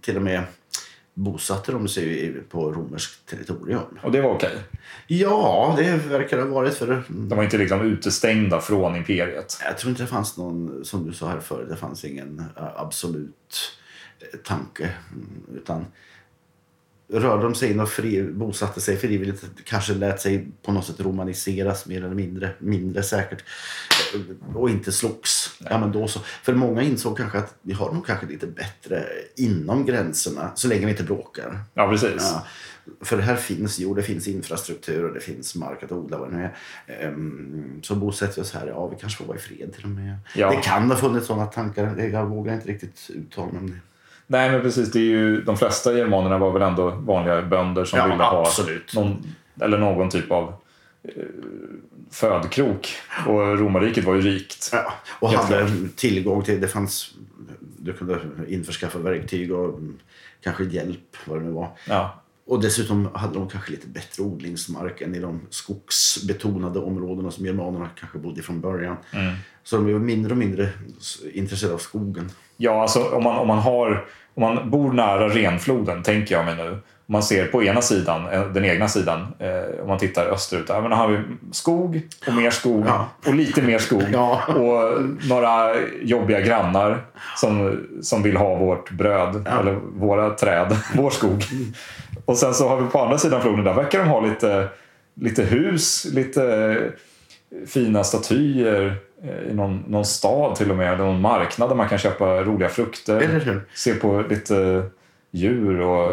till och med bosatte de sig på romerskt territorium. Och det var okej? Ja, det verkar ha varit. för De var inte liksom utestängda från imperiet? Jag tror inte det fanns någon, som du sa här förut, det fanns ingen absolut eh, tanke. Mm, utan rörde de sig in och fri, bosatte sig frivilligt kanske lät sig på något sätt romaniseras mer eller mindre, mindre säkert eh, och inte slogs. Ja, men då så. För många insåg kanske att vi har nog kanske lite bättre inom gränserna så länge vi inte bråkar. Ja, precis. Ja, för här finns jo, det finns infrastruktur och det finns mark att odla. Vad det är. Um, så bosätter vi oss här. Ja, vi kanske får vara i fred till och med. Ja. Det kan ha funnits sådana tankar. Jag vågar inte riktigt uttala mig om det. Nej, men precis. Det är ju, de flesta germanerna var väl ändå vanliga bönder som ja, ville ha någon, eller någon typ av eh, födkrok. Och romarriket var ju rikt. Ja, och hade tillgång till... Det fanns... Du kunde införskaffa verktyg och kanske hjälp, vad det nu var. Ja. Och dessutom hade de kanske lite bättre odlingsmark än i de skogsbetonade områdena som germanerna kanske bodde i från början. Mm. Så de är mindre och mindre intresserade av skogen. Ja, alltså om man, om man, har, om man bor nära renfloden, tänker jag mig nu. Man ser på ena sidan, eh, den egna sidan, eh, om man tittar österut. Där, har vi skog och mer skog ja. och lite mer skog. Ja. Och några jobbiga grannar som, som vill ha vårt bröd, ja. eller våra träd, vår skog. Och sen så har vi på andra sidan floden, där verkar de ha lite, lite hus, lite fina statyer eh, i någon, någon stad till och med, någon marknad där man kan köpa roliga frukter. Se på lite djur och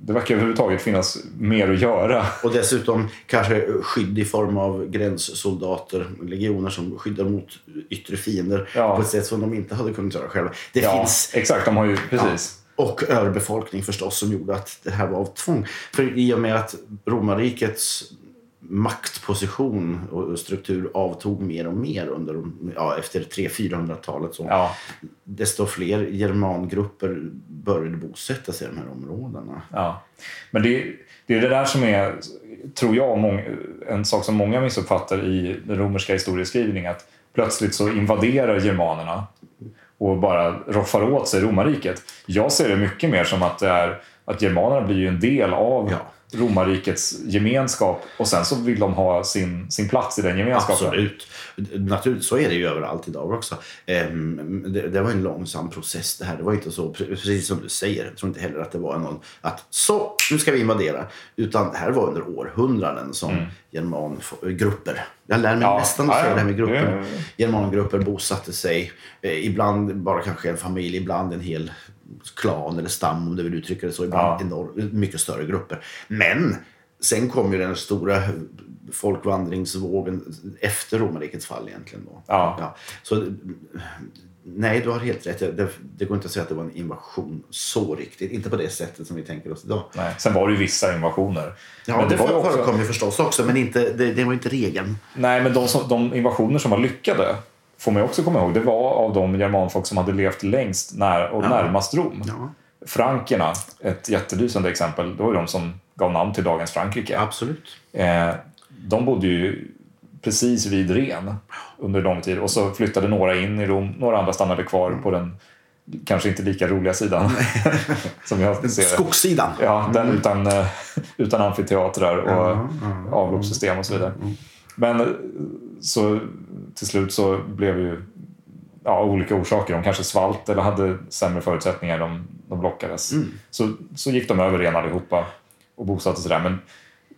det verkar överhuvudtaget finnas mer att göra. Och dessutom kanske skydd i form av gränssoldater, legioner som skyddar mot yttre fiender ja. på ett sätt som de inte hade kunnat göra själva. Det ja, finns... exakt. De har ju, precis. Ja. Och överbefolkning förstås som gjorde att det här var av tvång. För i och med att romarrikets maktposition och struktur avtog mer och mer under, ja, efter 300-400-talet. Ja. Desto fler germangrupper började bosätta sig i de här områdena. Ja. Men det, det är det där som är, tror jag, många, en sak som många missuppfattar i den romerska historieskrivningen. Att plötsligt så invaderar germanerna och bara roffar åt sig romarriket. Jag ser det mycket mer som att, det är, att germanerna blir en del av ja romarrikets gemenskap och sen så vill de ha sin, sin plats i den gemenskapen. Absolut. Naturligtvis, så är det ju överallt idag också. Ehm, det, det, var en långsam process det här. Det var inte så, precis som du säger, jag tror inte heller att det var någon att så, nu ska vi invadera. Utan det här var under århundraden som mm. germangrupper, jag lär mig ja, nästan att säga det här med grupper. Germangrupper bosatte sig, eh, ibland bara kanske en familj, ibland en hel klan eller stam om du vill uttrycka det så. Ibland ja. enorm, mycket större grupper. Men sen kom ju den stora folkvandringsvågen efter romarrikets fall egentligen. Då. Ja. ja. Så, nej, du har helt rätt. Det, det, går inte att säga att det var en invasion så riktigt. Inte på det sättet som vi tänker oss idag. Nej. Sen var det ju vissa invasioner. Ja, men det, det förekom också... ju förstås också, men inte, det, det var inte regeln. Nej, men de, som, de invasioner som var lyckade får man också komma ihåg, det var av de germanfolk som hade levt längst när, och ja. närmast Rom. Ja. Frankerna, ett jättelysande exempel, det var de som gav namn till dagens Frankrike. Absolut. Eh, de bodde ju precis vid Ren under lång tid och så flyttade några in i Rom, några andra stannade kvar mm. på den kanske inte lika roliga sidan. som jag ser Skogssidan. Ja, den utan, eh, utan amfiteatrar och mm, mm, avloppssystem och så vidare. Men så till slut så blev ju ja, olika orsaker. De kanske svalt eller hade sämre förutsättningar. De, de lockades. Mm. Så, så gick de över ren allihopa och bosatte sig där. Men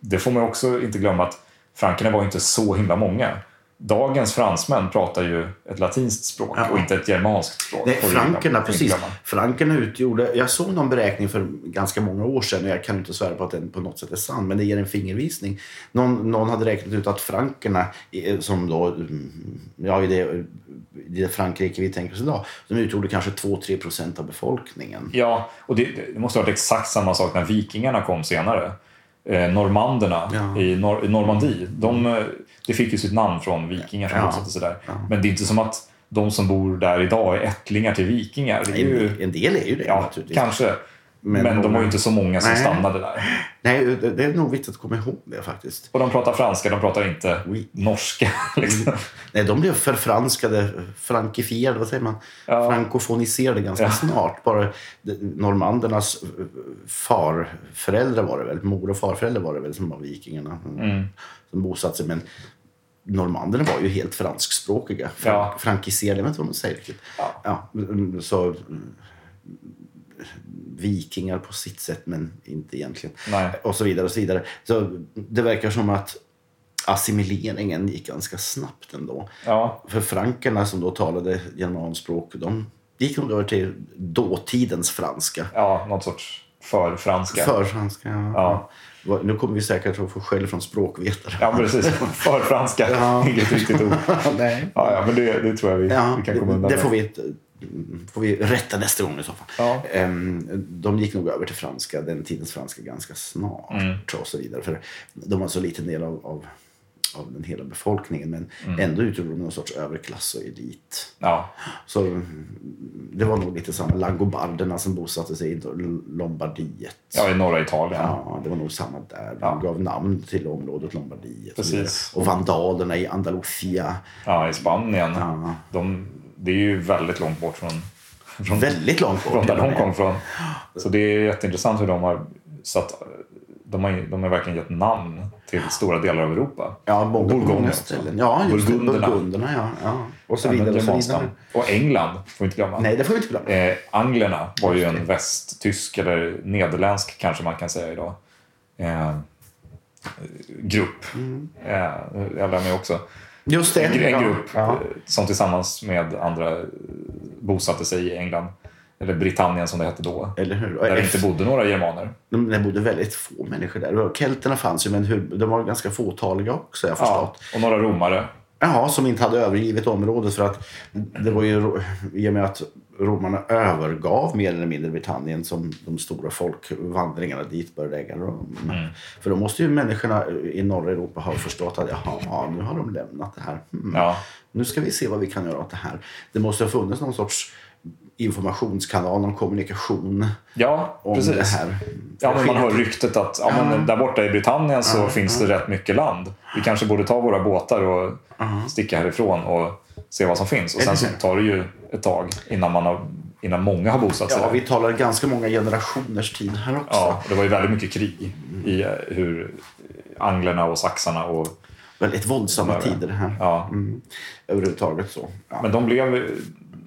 det får man också inte glömma att frankerna var inte så himla många dagens fransmän pratar ju ett latinskt språk ja. och inte ett germanskt språk. Nej, frankerna, precis. Frankerna utgjorde... Jag såg någon beräkning för ganska många år sedan och jag kan inte svära på att den på något sätt är sann, men det ger en fingervisning. Någon, någon hade räknat ut att frankerna, som då, ja, i det, i det Frankrike vi tänker oss idag, de utgjorde kanske 2-3 procent av befolkningen. Ja, och det, det måste ha varit exakt samma sak när vikingarna kom senare eh, normanderna ja. i, Nor Normandie. De, eh, det fick ju sitt namn från vikingar som ja. bosatte sig där. Ja. Men det är inte som att de som bor där idag är ättlingar till vikingar. Det är ju, En, del är ju det ja, naturligtvis. kanske. Men, Men de många- var ju inte så många som Nej. stannade där. Nej, det, är nog viktigt att komma ihåg det faktiskt. Och de pratar franska, de pratar inte Oui. norska. Liksom. Nej, de blev förfranskade, frankifierade, vad säger man? Ja. Frankofoniserade ganska Ja. snart. Bara de- normandernas eh, farföräldrar var det väl, mor och farföräldrar var det väl som var vikingarna. Mm. Som bosatte sig. Men normanderna var ju helt franskspråkiga. Frank, Ja. Frankiserade, jag vet inte vad man säger riktigt. Ja. Ja, så vikingar på sitt sätt, men inte egentligen. Nej. Och så vidare och så vidare. Så det verkar som att assimileringen gick ganska snabbt ändå. Ja, För frankerna som då talade germanspråk, de gick nog över till dåtidens franska. ja, något sorts förfranska. Förfranska, ja. Ja. Nu kommer vi säkert att få skäll från språkvetare. Ja, precis. Förfranska. Ja. Inget riktigt ord. Nej. Ja, ja men det, det tror jag vi, Ja, vi kan komma undan det med. får vi, får vi rätta nästa gång i så fall. Ja. Ehm, De gick nog över till franska, den tidens franska ganska snart Mm. och så vidare. För de var så liten del av, av, av den hela befolkningen men Mm. ändå utgjorde de någon sorts överklass och elit. Ja, Så mm, det var nog lite samma. Langobarderna som bosatte sig i Lombardiet. ja, i norra Italien. Ja, det var nog samma där. Ja. De gav namn till området Lombardiet. Precis. Och vandalerna i Andalusia. Ja, i Spanien. Ja. De, det är ju väldigt långt bort från, från, Väldigt långt bort. från där de kom från. Så det är jätteintressant hur de har satt... De har, de har verkligen gett namn till stora delar av Europa. Ja, många, ställen. Ja, just Burgunderna. Burgunderna. Ja, ja. Och så vidare. Och, så vidare. och England, får vi inte glömma. Nej, det får vi inte glömma. Eh, anglerna var ju en västtysk eller nederländsk kanske man kan säga idag. Eh, grupp. Eh, jag lär mig också. Just det. En, grupp Ja. eh, som tillsammans med andra bosatte sig i England. Eller Britannien som det hette då. Eller hur? Där det inte bodde några germaner. De- Det bodde väldigt få människor där. Kelterna fanns ju, men hur, de var ganska fåtaliga också, jag Ja, förstått. och några romare. Jaha, som inte hade övergivit området för att det var ju i och med att romarna övergav mer eller mindre Britannien som de stora folkvandringarna dit började äga rum. Mm. För då måste ju människorna i norra Europa ha förstått att jaha, nu har de lämnat det här. Hmm. Ja, Nu ska vi se vad vi kan göra åt det här. Det måste ha funnits någon sorts informationskanal, någon kommunikation ja om precis. det här. Ja, men man hör ryktet att ja, men där borta i Britannien så finns det rätt mycket land. Vi kanske borde ta våra båtar och sticka härifrån och se vad som finns. Och sen så tar det ju ett tag innan, man har, innan många har bosatt sig Ja, vi talar ganska många generationers tid här också. Ja, det var ju väldigt mycket krig i eh, hur anglerna och saxarna och Väldigt våldsamma tider här. ja, Mm. Överhuvudtaget så. Ja. Men de blev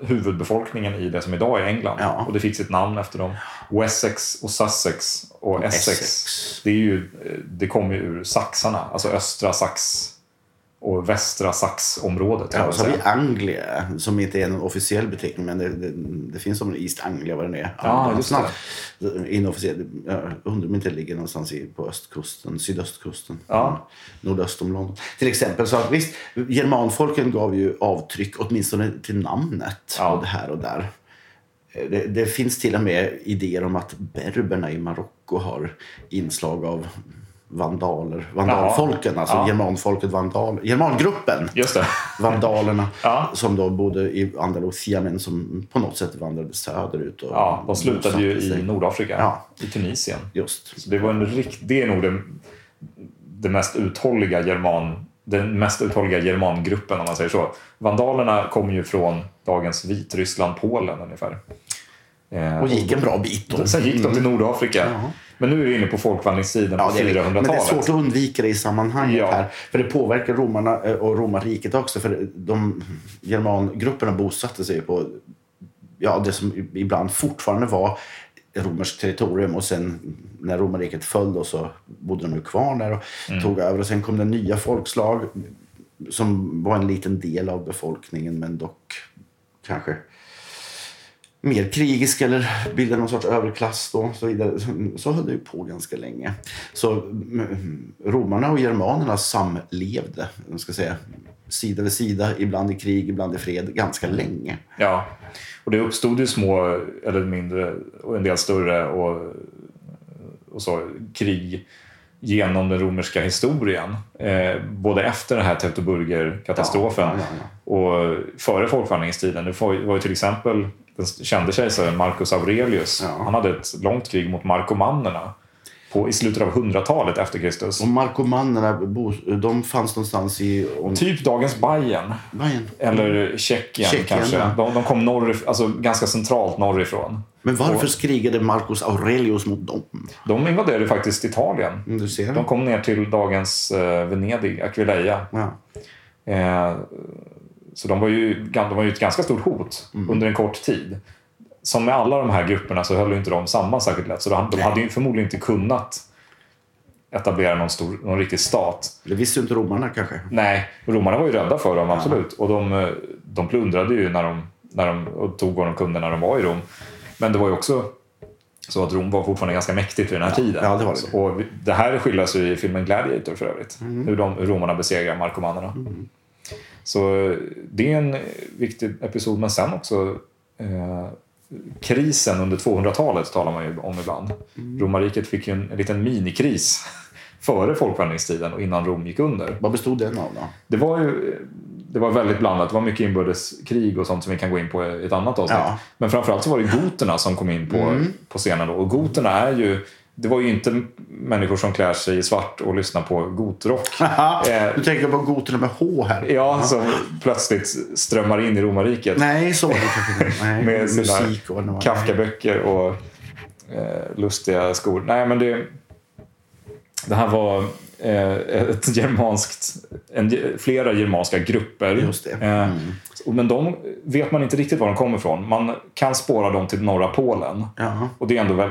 huvudbefolkningen i det som idag är England. Ja. Och det fick sitt namn efter dem. Wessex och Sussex och Essex. Essex. Det, är ju, det kommer ju ur saxarna. Alltså östra Sax och västra Saxområdet. Ja, och så har vi. Anglia, som inte är en officiell beteckning, men det, det, det finns som East Anglia, vad det nu är. Ja, just det. Inofficiell, jag undrar om det inte ligger någonstans i, på östkusten, sydöstkusten. Ja. Nordöst om London. Till exempel, så att visst, germanfolken gav ju avtryck, åtminstone till namnet, Ja. och det här och där. Det, det finns till och med idéer om att berberna i Marocko har inslag av vandaler. Vandalfolken, alltså Ja. germanfolket vandal, germangruppen. Just det. Vandalerna Ja. som då bodde i Andalusia men som på något sätt vandrade söderut. Och Ja, de slutade ju i sig. Nordafrika. Ja. I Tunisien. Just. Så det, var en rikt, det är nog det, det mest uthålliga german, den mest uthålliga germangruppen om man säger så. Vandalerna kom ju från dagens Vitryssland, Polen ungefär. Eh, Och gick en bra bit då. Sen gick de till Nordafrika. Ja. Men nu är vi inne på folkvandringstiden Ja, på är, men det är 400-talet. svårt att undvika det i sammanhanget Ja. här. För det påverkar romarna eh, och romarriket också. För de germangrupperna bosatte sig på ja, det som ibland fortfarande var romerskt territorium och sen när romarriket föll då så bodde de ju kvar där och Mm. tog över. Och sen kom det nya folkslag som var en liten del av befolkningen men dock kanske mer krigisk eller bildade någon sorts överklass då, så vidare. Så- höll det ju på ganska länge. Så mm, romarna och germanerna samlevde, ska säga, sida vid sida, ibland i krig, ibland i fred, ganska länge. Ja. Och det uppstod ju små eller mindre och en del större och, och så, krig genom den romerska historien. Eh, både efter den här Teutoburger-katastrofen Ja, ja, ja, och före folkvandringstiden. Det var ju till exempel den kände kejsaren Marcus Aurelius. Ja. Han hade ett långt krig mot markomannerna på, i slutet av 100-talet efter Kristus. Och markomanerna, bo- de fanns någonstans i... Om, Typ dagens Bayern. Bayern. Eller Tjeckien, Tjeckien, kanske. ja. De, de kom norrif- alltså ganska centralt norrifrån. Men varför skrigade Marcus Aurelius mot dem? De invaderade faktiskt Italien. Mm, Du ser. De kom ner till dagens eh, Venedig, Aquileia. Ja. Eh, så de var, ju, de var ju ett ganska stort hot Mm. under en kort tid. Som med alla de här grupperna så höll ju inte de samman särskilt lätt. Så de, de hade ju förmodligen inte kunnat etablera någon, stor, någon riktig stat. Det visste ju inte romarna kanske. Nej, romarna var ju rädda för dem, absolut. Och de, eh, de plundrade ju när de, när de, och tog vad de kunde när de var i Rom. Men det var ju också så att Rom var fortfarande ganska mäktigt vid den här tiden. ja, det var det. Och det här skildras ju i filmen Gladiator för övrigt. Hur, de, hur romarna besegrar markomannerna. Så eh, det är en viktig episod. Men sen också eh, krisen under 200-talet talar man ju om ibland. Romarriket fick ju en, en liten minikris före folkvandringstiden och innan Rom gick under. Vad bestod den av då? Det var ju det var väldigt blandat. Det var mycket inbördeskrig och sånt som vi kan gå in på i ett annat avsnitt. Ja. Men framförallt så var det goterna som kom in på, på scenen. Då. Och goterna är ju... Det var ju inte människor som klär sig i svart och lyssnar på gotrock. Eh, Du tänker på goterna med H här? ja, som plötsligt strömmar in i romarriket. Nej, så var det Med sina. Kafkaböcker och eh, lustiga skor. Nej, men det, det här var eh, ett germanskt, en, flera germanska grupper. Just det. Eh, Men de vet man inte riktigt var de kommer ifrån. Man kan spåra dem till norra Polen. Ja. Och det är ändå,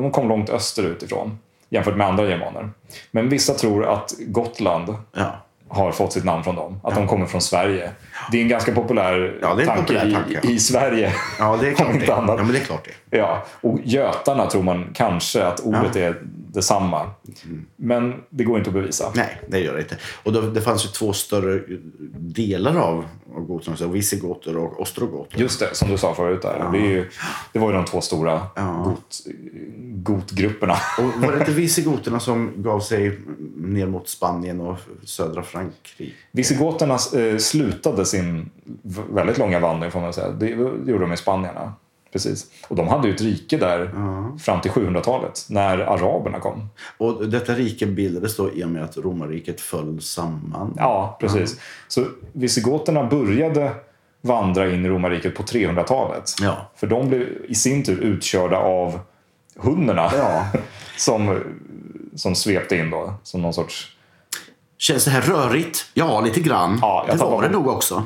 de kom långt österut ifrån jämfört med andra germaner. Men vissa tror att Gotland Ja. har fått sitt namn från dem. Att de kommer från Sverige. Det är en ganska populär, Ja, det är en tanke, populär i, tanke. i Sverige. ja, det är klart det. annat. Ja, men det är klart det. Ja, och götarna tror man kanske att ordet är detsamma. Men det går inte att bevisa. Nej, det gör det inte. Och då, det fanns ju två större delar av, goterna. Visigoter och ostrogoter. Just det, som du sa förut. Där. Det, är ju, det var ju de två stora Ja. got, gotgrupperna. Och var det inte visigoterna som gav sig ner mot Spanien och södra Frankrike? Visigoterna eh, slutade sin väldigt långa vandring får man säga. Det, det gjorde de i Spanierna. Precis. Och de hade ju ett rike där fram till 700-talet när araberna kom. Och detta rike bildades då i och med att romarriket föll samman. Ja, precis. Så visigoterna började vandra in i romarriket på 300-talet. Ja. För de blev i sin tur utkörda av hunnerna Ja. som, som svepte in då som någon sorts... Känns det här rörigt? Ja, lite grann. Ja, det var det nog också.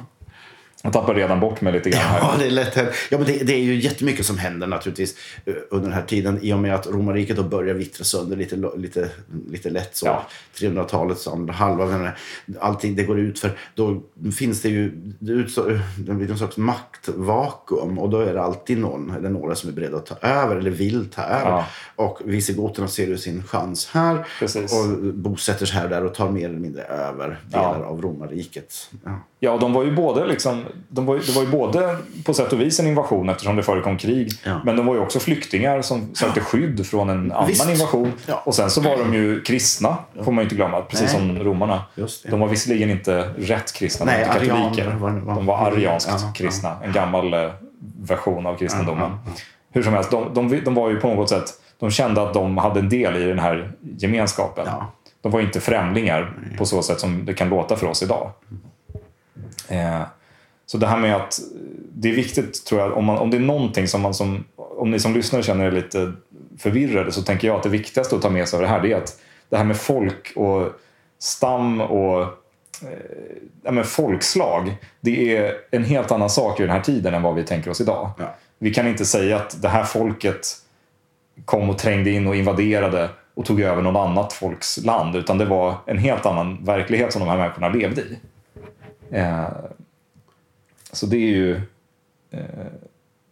Jag tappar redan bort mig lite grann här. Ja, det är lätt hänt. Ja, men det, det är ju jättemycket som händer naturligtvis eh, under den här tiden i och med att romarriket då börjar vittra sönder lite, lite, lite lätt. Så. Ja. 300-talets andra halva. Allting det går ut för då finns det ju det blir någon slags maktvakuum och då är det alltid någon eller några som är beredda att ta över eller vill ta över. Ja. Och visigoterna ser ju sin chans här Precis. och bosätter sig här och där och tar mer eller mindre över delar av romarriket. Ja. Ja, de var ju både liksom, de var, det var ju både på sätt och vis en invasion eftersom det förekom krig. Ja. Men de var ju också flyktingar som sökte skydd från en annan Visst. invasion. Ja. Och sen så var de ju kristna, får man ju inte glömma. Precis Nej. som romarna. De var visserligen inte rätt kristna, de Nej, var inte katoliker. var? De var arianskt Ja, ja. kristna. En gammal eh, version av kristendomen. Ja, ja, Hur som helst, de, de, de var ju på något sätt, de kände att de hade en del i den här gemenskapen. Ja. De var inte främlingar på så sätt som det kan låta för oss idag. Eh, så det här med att det är viktigt tror jag, om, man, om det är någonting som man som, om ni som lyssnare känner er lite förvirrade så tänker jag att det viktigaste att ta med sig av det här det är att det här med folk och stam och eh, ja, men folkslag, det är en helt annan sak i den här tiden än vad vi tänker oss idag. Ja. Vi kan inte säga att det här folket kom och trängde in och invaderade och tog över någon annat folks land utan det var en helt annan verklighet som de här människorna levde i. Eh, så det är ju eh,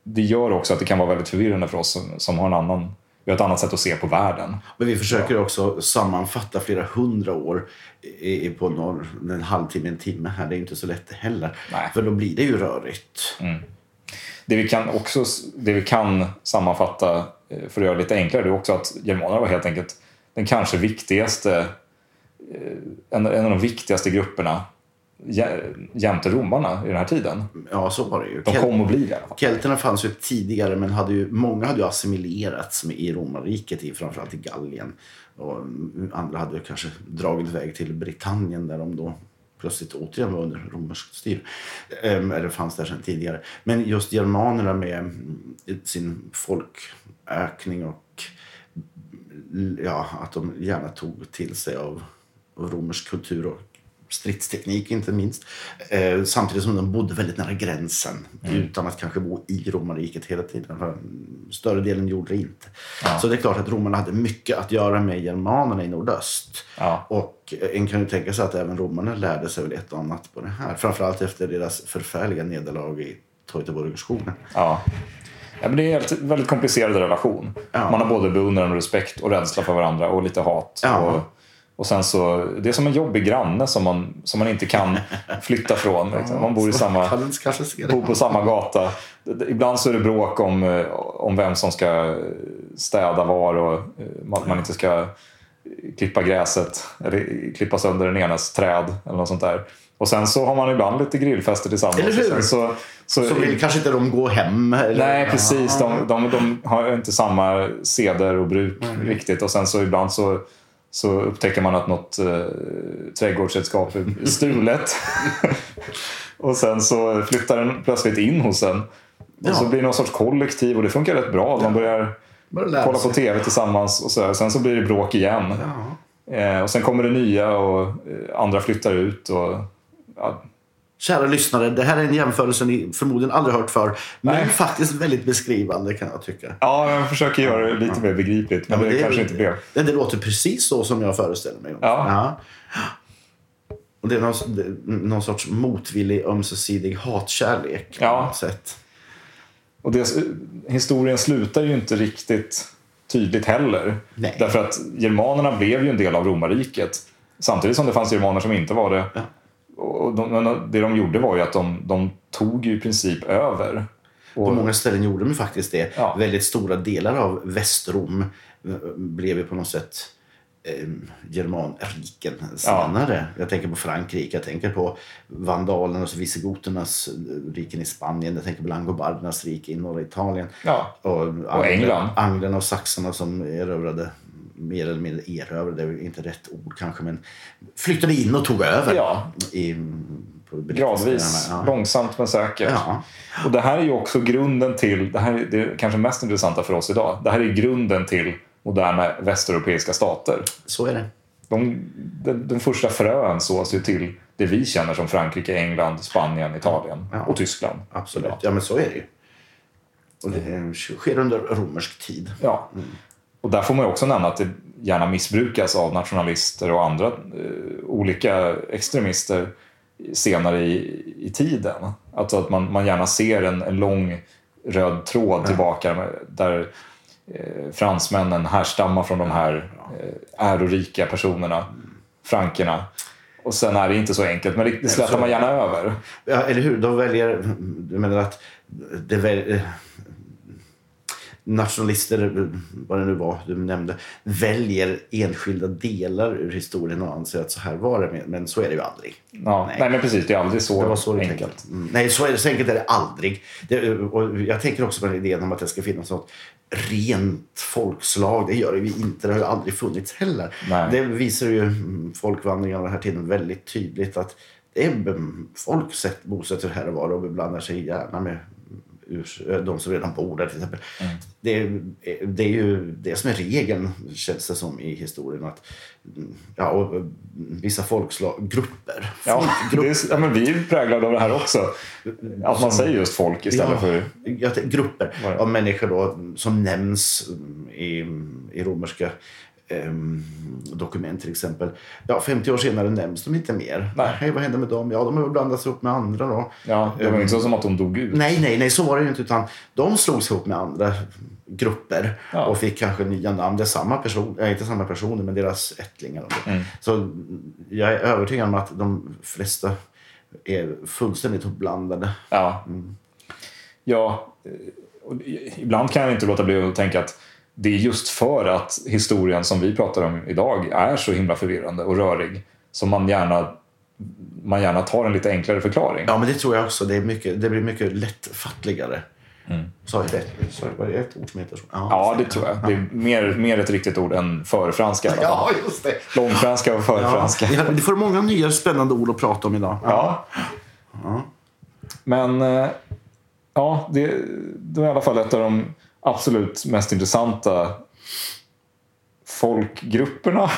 det gör också att det kan vara väldigt förvirrande för oss som, som har en annan vi har ett annat sätt att se på världen. Men vi försöker också sammanfatta flera hundra år i, på någon, en halvtimme, en timme här. Det är inte så lätt heller. Nej. För då blir det ju rörigt. Det vi kan också det vi kan sammanfatta eh, för att göra det lite enklare det är också att germanerna var helt enkelt den kanske viktigaste, eh, en, en av de viktigaste grupperna jämte romarna i den här tiden. Ja, så var det ju. De Kel- kom att bli det. i alla fall. Kelterna fanns ju tidigare men hade ju, många hade ju assimilerats med, i romarriket, i, framförallt i Gallien. Och mm, andra hade kanske dragit iväg till Britannien där de då plötsligt återigen var under romerskt styr. Ehm, eller fanns där sedan tidigare. Men just germanerna med mm, sin folkökning och mm, ja, att de gärna tog till sig av, av romersk kultur och stridsteknik inte minst. Eh, samtidigt som de bodde väldigt nära gränsen utan att kanske bo i romarriket hela tiden. För större delen gjorde det inte. Så det är klart att romarna hade mycket att göra med germanerna i nordöst. Ja. Och en kan ju tänka sig att även romarna lärde sig väl ett och annat på det här. Framförallt efter deras förfärliga nederlag i Teutoburgerskogen. Ja. Ja, men det är en väldigt komplicerad relation. Ja. Man har både beundran och respekt och rädsla för varandra och lite hat. Ja. Och, och sen så, det är som en jobbig granne som man, som man inte kan flytta från. liksom. Man bor i samma, bor på samma gata. Ibland så är det bråk om, eh, om vem som ska städa var och eh, att man inte ska klippa gräset eller klippa sönder den enes träd eller något sånt där. Och sen så har man ibland lite grillfester tillsammans. Eller hur? Så, så, Så vill kanske inte de gå hem? Eller? Nej, precis. De, de, de har inte samma seder och bruk riktigt. Och sen så ibland så, så upptäcker man att något eh, trädgårdsredskap är stulet. och sen så flyttar den plötsligt in hos en. Och så Ja. blir det någon sorts kollektiv och det funkar rätt bra. Man börjar kolla på tv tillsammans och så. Sen så blir det bråk igen. Ja. Eh, och sen kommer det nya och eh, andra flyttar ut. Och, ja, Kära lyssnare, det här är en jämförelse ni förmodligen aldrig hört för. Men Nej. faktiskt väldigt beskrivande kan jag tycka. ja, jag försöker göra det lite mer begripligt. Men Ja, det, men kanske inte blev. Det, det låter precis så som jag föreställer mig. Ja. Och det är någon, det, någon sorts motvillig ömsesidig hatkärlek. på Ja. något sätt. Och det, historien slutar ju inte riktigt tydligt heller. Nej. Därför att germanerna blev ju en del av romarriket. Samtidigt som det fanns germaner som inte var det. Ja. Och de, det de gjorde var ju att de, de tog ju i princip över. Och, På många ställen gjorde de faktiskt det. Ja. Väldigt stora delar av Västrom eh, blev ju på något sätt eh, germanriken senare. Jag tänker på Frankrike, jag tänker på vandalernas och visigoternas eh, riken i Spanien, jag tänker på langobardernas rike i norra Italien. ja, Och, angler- England. Anglerna och saxarna som erövrade, mer eller mindre erövrade, det är inte rätt ord kanske, men flyttade in och tog över. Ja. I, gradvis. Ja. långsamt men säkert. Ja. Och det här är ju också grunden till, det här är det kanske mest intressanta för oss idag. Det här är grunden till moderna västeuropeiska stater. Så är det. De, den, den första frön sås ju till det vi känner som Frankrike, England, Spanien, Italien Ja. och Tyskland. Absolut. Ja. Ja, men så är det ju. Och det sker under romersk tid. Ja. Och där får man också nämna att det gärna missbrukas av nationalister och andra eh, olika extremister senare i, i tiden. Alltså att man, man gärna ser en, en lång röd tråd tillbaka med, där eh, fransmännen härstammar från de här eh, ärorika personerna, frankerna. Och sen är det inte så enkelt, men det, det slätar man gärna över. Ja, eller hur? De väljer... Du menar att det väl, nationalister, vad det nu var du nämnde, väljer enskilda delar ur historien och anser att så här var det. Men- så är det ju aldrig. Ja, nej. men precis, det är aldrig så, Det var så enkelt. enkelt. Mm. Nej, så, är det, så enkelt är det aldrig. Det, och jag tänker också på den idén om att det ska finnas något rent folkslag. Det gör det ju inte. Det har ju aldrig funnits heller. Nej. Det visar ju den här tiden väldigt tydligt. att det är, Folk sätt- bosätter här och var och blandar sig gärna med ur, de som redan bor där till exempel. Mm. Det, är- det är ju det som är regeln känns det som i historien. Att, mm, ja, och mm, vissa folkslag, grupper. Ja, folkgrupper. det är, ja, men vi är präglade av det här också. Att man säger just folk istället Ja, för... tänker grupper av människor då, som nämns i, i romerska ehm, dokument till exempel. Ja, 50 år senare nämns de inte mer. Nej. Vad hände med dem? Ja, de har blandats ihop med andra då. Ja, det var inte så som att de dog ut. Nej, nej, nej, så var det ju inte. Utan de slogs ihop med andra grupper Ja. och fick kanske nya namn. Det är samma person, äh, inte samma personer, men deras ättlingar. Mm. Så jag är övertygad om att de flesta är fullständigt uppblandade. Ja. ja, eh, ibland kan jag inte låta bli att tänka att det är just för att historien som vi pratar om idag är så himla förvirrande och rörig som man gärna, man gärna tar en lite enklare förklaring. Ja, men det tror jag också. Det, är mycket, det blir mycket lättfattligare. Mm. Sa jag rätt? Var det ett ord som heter så? Ja, det tror jag. Det är mer, mer ett riktigt ord än förfranska. Ja, just det. Långfranska och förfranska. Ja, vi får många nya spännande ord att prata om idag. Ja. Men eh, ja, det, det var i alla fall ett av de absolut mest intressanta folkgrupperna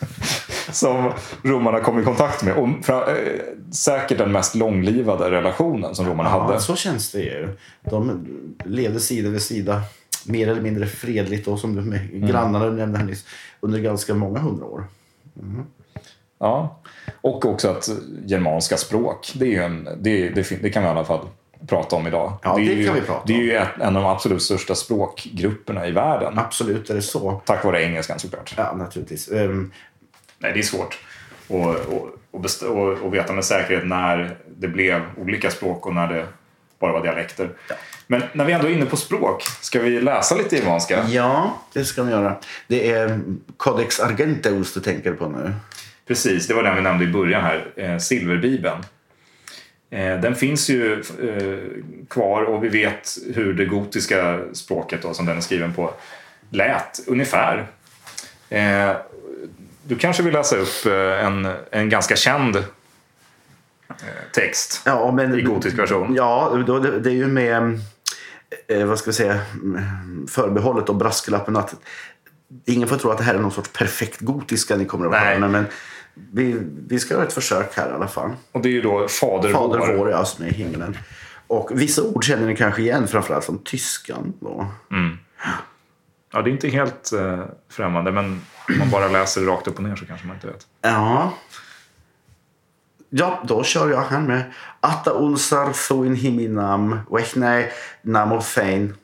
som romarna kom i kontakt med. Och fra, eh, säkert den mest långlivade relationen som romarna Ja, hade. så känns det ju. De levde sida vid sida, mer eller mindre fredligt och som du med Mm. grannarna du nämnde här nyss, under ganska många hundra år. Ja. Och också att germanska språk, det, är ju en, det, det, det kan vi i alla fall prata om idag. Ja, är det ju, kan vi prata Det är om. ju en av de absolut största språkgrupperna i världen. Absolut är det så. Tack vare engelskan såklart. Ja, naturligtvis. Ehm, Nej, det är svårt att och, och, och, och veta med säkerhet när det blev olika språk och när det bara var dialekter. Men när vi ändå är inne på språk, ska vi läsa lite germanska? ja, det ska vi göra. Det är Codex Argenteus du tänker på nu. Precis, det var den vi nämnde i början här, eh, Silverbibeln. Eh, den finns ju eh, kvar och vi vet hur det gotiska språket då, som den är skriven på lät ungefär. Eh, du kanske vill läsa upp en, en ganska känd text Ja, men, i gotisk version. Ja, då, det, är ju med vad ska vi säga, förbehållet och brasklappen att ingen får tro att det här är någon sorts perfekt gotiska ni kommer att höra. Men vi, vi ska göra ett försök här i alla fall. Och det är ju då Fader, Fader vår. ja, som är i himlen. Och vissa ord känner ni kanske igen, framförallt från tyskan. Då. Ja, det är inte helt eh, främmande men om man bara läser rakt upp och ner så kanske man inte vet. Ja. Ja, då kör jag här med. Atta unsar thuin himinam, wechnai namothein.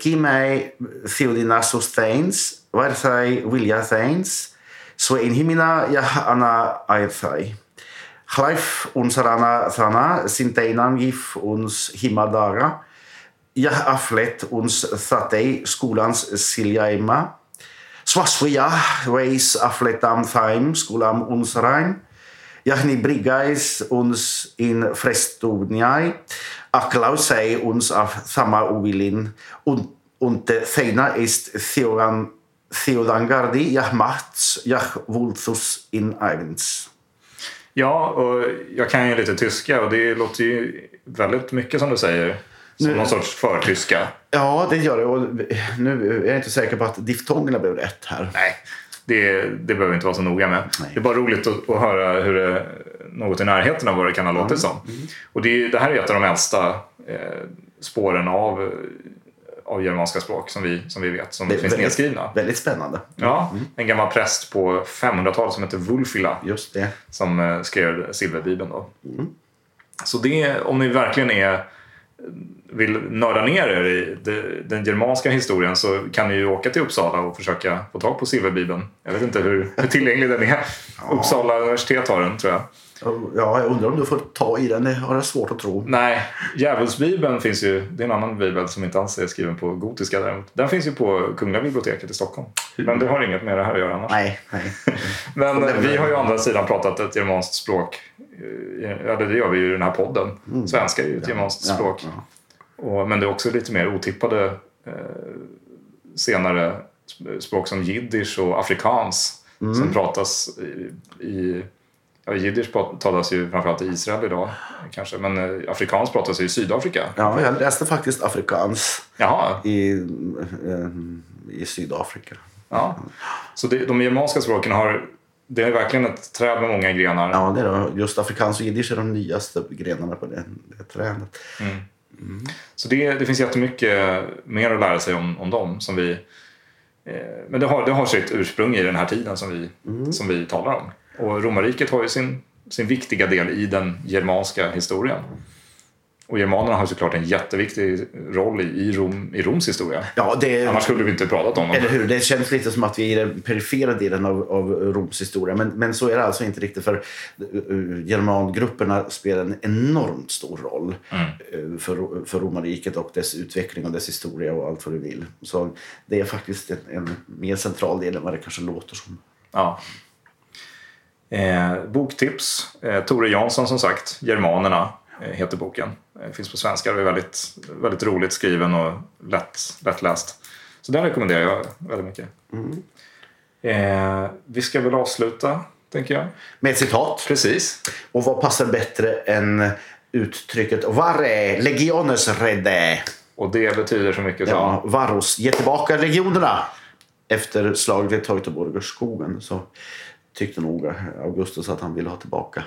Kimei theodinasus theins, varthai vilja theins. Så in himina ja ana aethai. Chleif unsarana thana sinteinan gif uns himadara. Ja aflet uns thatei skolans siljaima. Swaswia reis afletam thaim skulam uns rein. Jahni brigais uns in frestuniai. Aklausei uns af thama uvilin. Und, und theina ist theoran, theodangardi jah mats jah vulthus in aevens. Ja, och jag kan ju lite tyska och det låter ju väldigt mycket som du säger. Som Nu- någon sorts förtyska. Ja, det gör det. Och nu är jag inte säker på att diftongerna blev rätt här. Nej, det, det behöver vi inte vara så noga med. Nej. Det är bara roligt att, att höra hur det, något i närheten av vad det kan ha låtit som. Och det, det här är ett av de äldsta eh, spåren av, av germanska språk som vi, som vi vet, som finns väldigt, nedskrivna. väldigt spännande. Ja, en gammal präst på 500-talet som heter Wulfila Just det. som eh, skrev Silverbibeln. Då. Så det, om ni verkligen är, vill nörda ner er i den germanska historien så kan ni ju åka till Uppsala och försöka få tag på Silverbibeln. Jag vet inte hur, hur tillgänglig den är. Uppsala universitet har den tror jag. Ja, jag undrar om du får ta i den. Det har jag svårt att tro. Nej, Djävulsbibeln finns ju. Det är en annan bibel som inte alls är skriven på gotiska däremot. Den finns ju på Kungliga biblioteket i Stockholm. Men det har inget med det här att göra annars. Nej, nej. Men eh, vi har ju å andra sidan pratat ett germanskt språk. eh, Eller det gör vi ju i den här podden. Svenska är ju ett germanskt Ja, språk. ja. Och, men det är också lite mer otippade eh, senare sp- språk som jiddisch och afrikans som pratas i, i ja, jiddisch talas ju framförallt i Israel idag kanske, men eh, afrikanskt pratas ju i Sydafrika. Ja, jag läste faktiskt afrikans Jaha, i, eh, i Sydafrika. ja. Så det, de germanska språken har, det är verkligen ett träd med många grenar. Ja, det är just afrikans och jiddisch är de nyaste grenarna på det, det trädet. Så det, det finns jättemycket mer att lära sig om, om dem. Som vi, eh, men det har, det har sitt ursprung i den här tiden som vi, som vi talar om. Och romarriket har ju sin, sin viktiga del i den germanska historien. Och germanerna har såklart en jätteviktig roll i, Rom, i Roms historia. Ja, det, Annars skulle vi inte pratat om dem. Eller hur? Det känns lite som att vi är i den perifera delen av, av Roms historia. Men, men så är det alltså inte riktigt. För uh, germangrupperna spelar en enormt stor roll mm. för, för romarriket och dess utveckling och dess historia och allt vad du vill. Så det är faktiskt en, en mer central del än vad det kanske låter som. Ja. Eh, boktips. Eh, Tore Jansson som sagt, Germanerna eh, heter boken. Eh, finns på svenska och är väldigt, väldigt roligt skriven och lätt, lättläst. Så den rekommenderar jag väldigt mycket. Mm. Eh, vi ska väl avsluta, tänker jag. Med ett citat. Precis. Och vad passar bättre än uttrycket Vare legiones rede? Och det betyder så mycket som... Ja, Varros, ge tillbaka legionerna! Efter slaget vid Teutoburgerskogen så tyckte nog Augustus att han ville ha tillbaka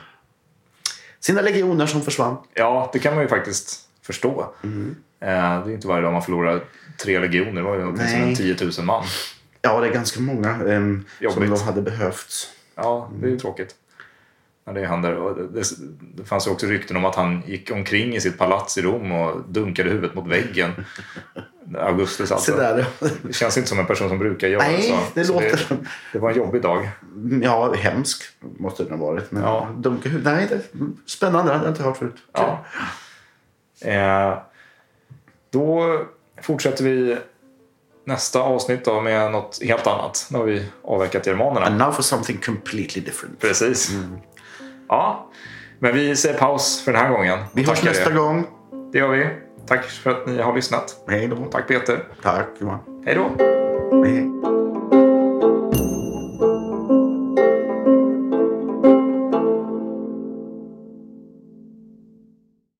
sina legioner som försvann. Ja, det kan man ju faktiskt förstå. Mm. Det är inte varje dag man förlorar tre legioner. Det var ju åtminstone 10 000 man. Ja, det är ganska många um, som då hade behövts. Ja, det är ju tråkigt. Det händer. Det, det fanns ju också rykten om att han gick omkring i sitt palats i Rom och dunkade huvudet mot väggen. Augustus alltså. Där. Det känns inte som en person som brukar göra Nej, så. Det, så låter... Det, det, var en jobbig dag. Ja, hemsk måste det ha varit. Men ja. dunka huvudet, nej, det spännande. Det har jag inte hört förut. Ja. Eh, då fortsätter vi nästa avsnitt då med något helt annat. Nu har vi avverkat germanerna. And now for something completely different. Precis. Mm. Ja, men vi säger paus för den här gången. Vi hörs nästa er. gång. Det gör vi. Tack för att ni har lyssnat. Hej då. Tack Peter. Tack Johan. Hej då. Hej.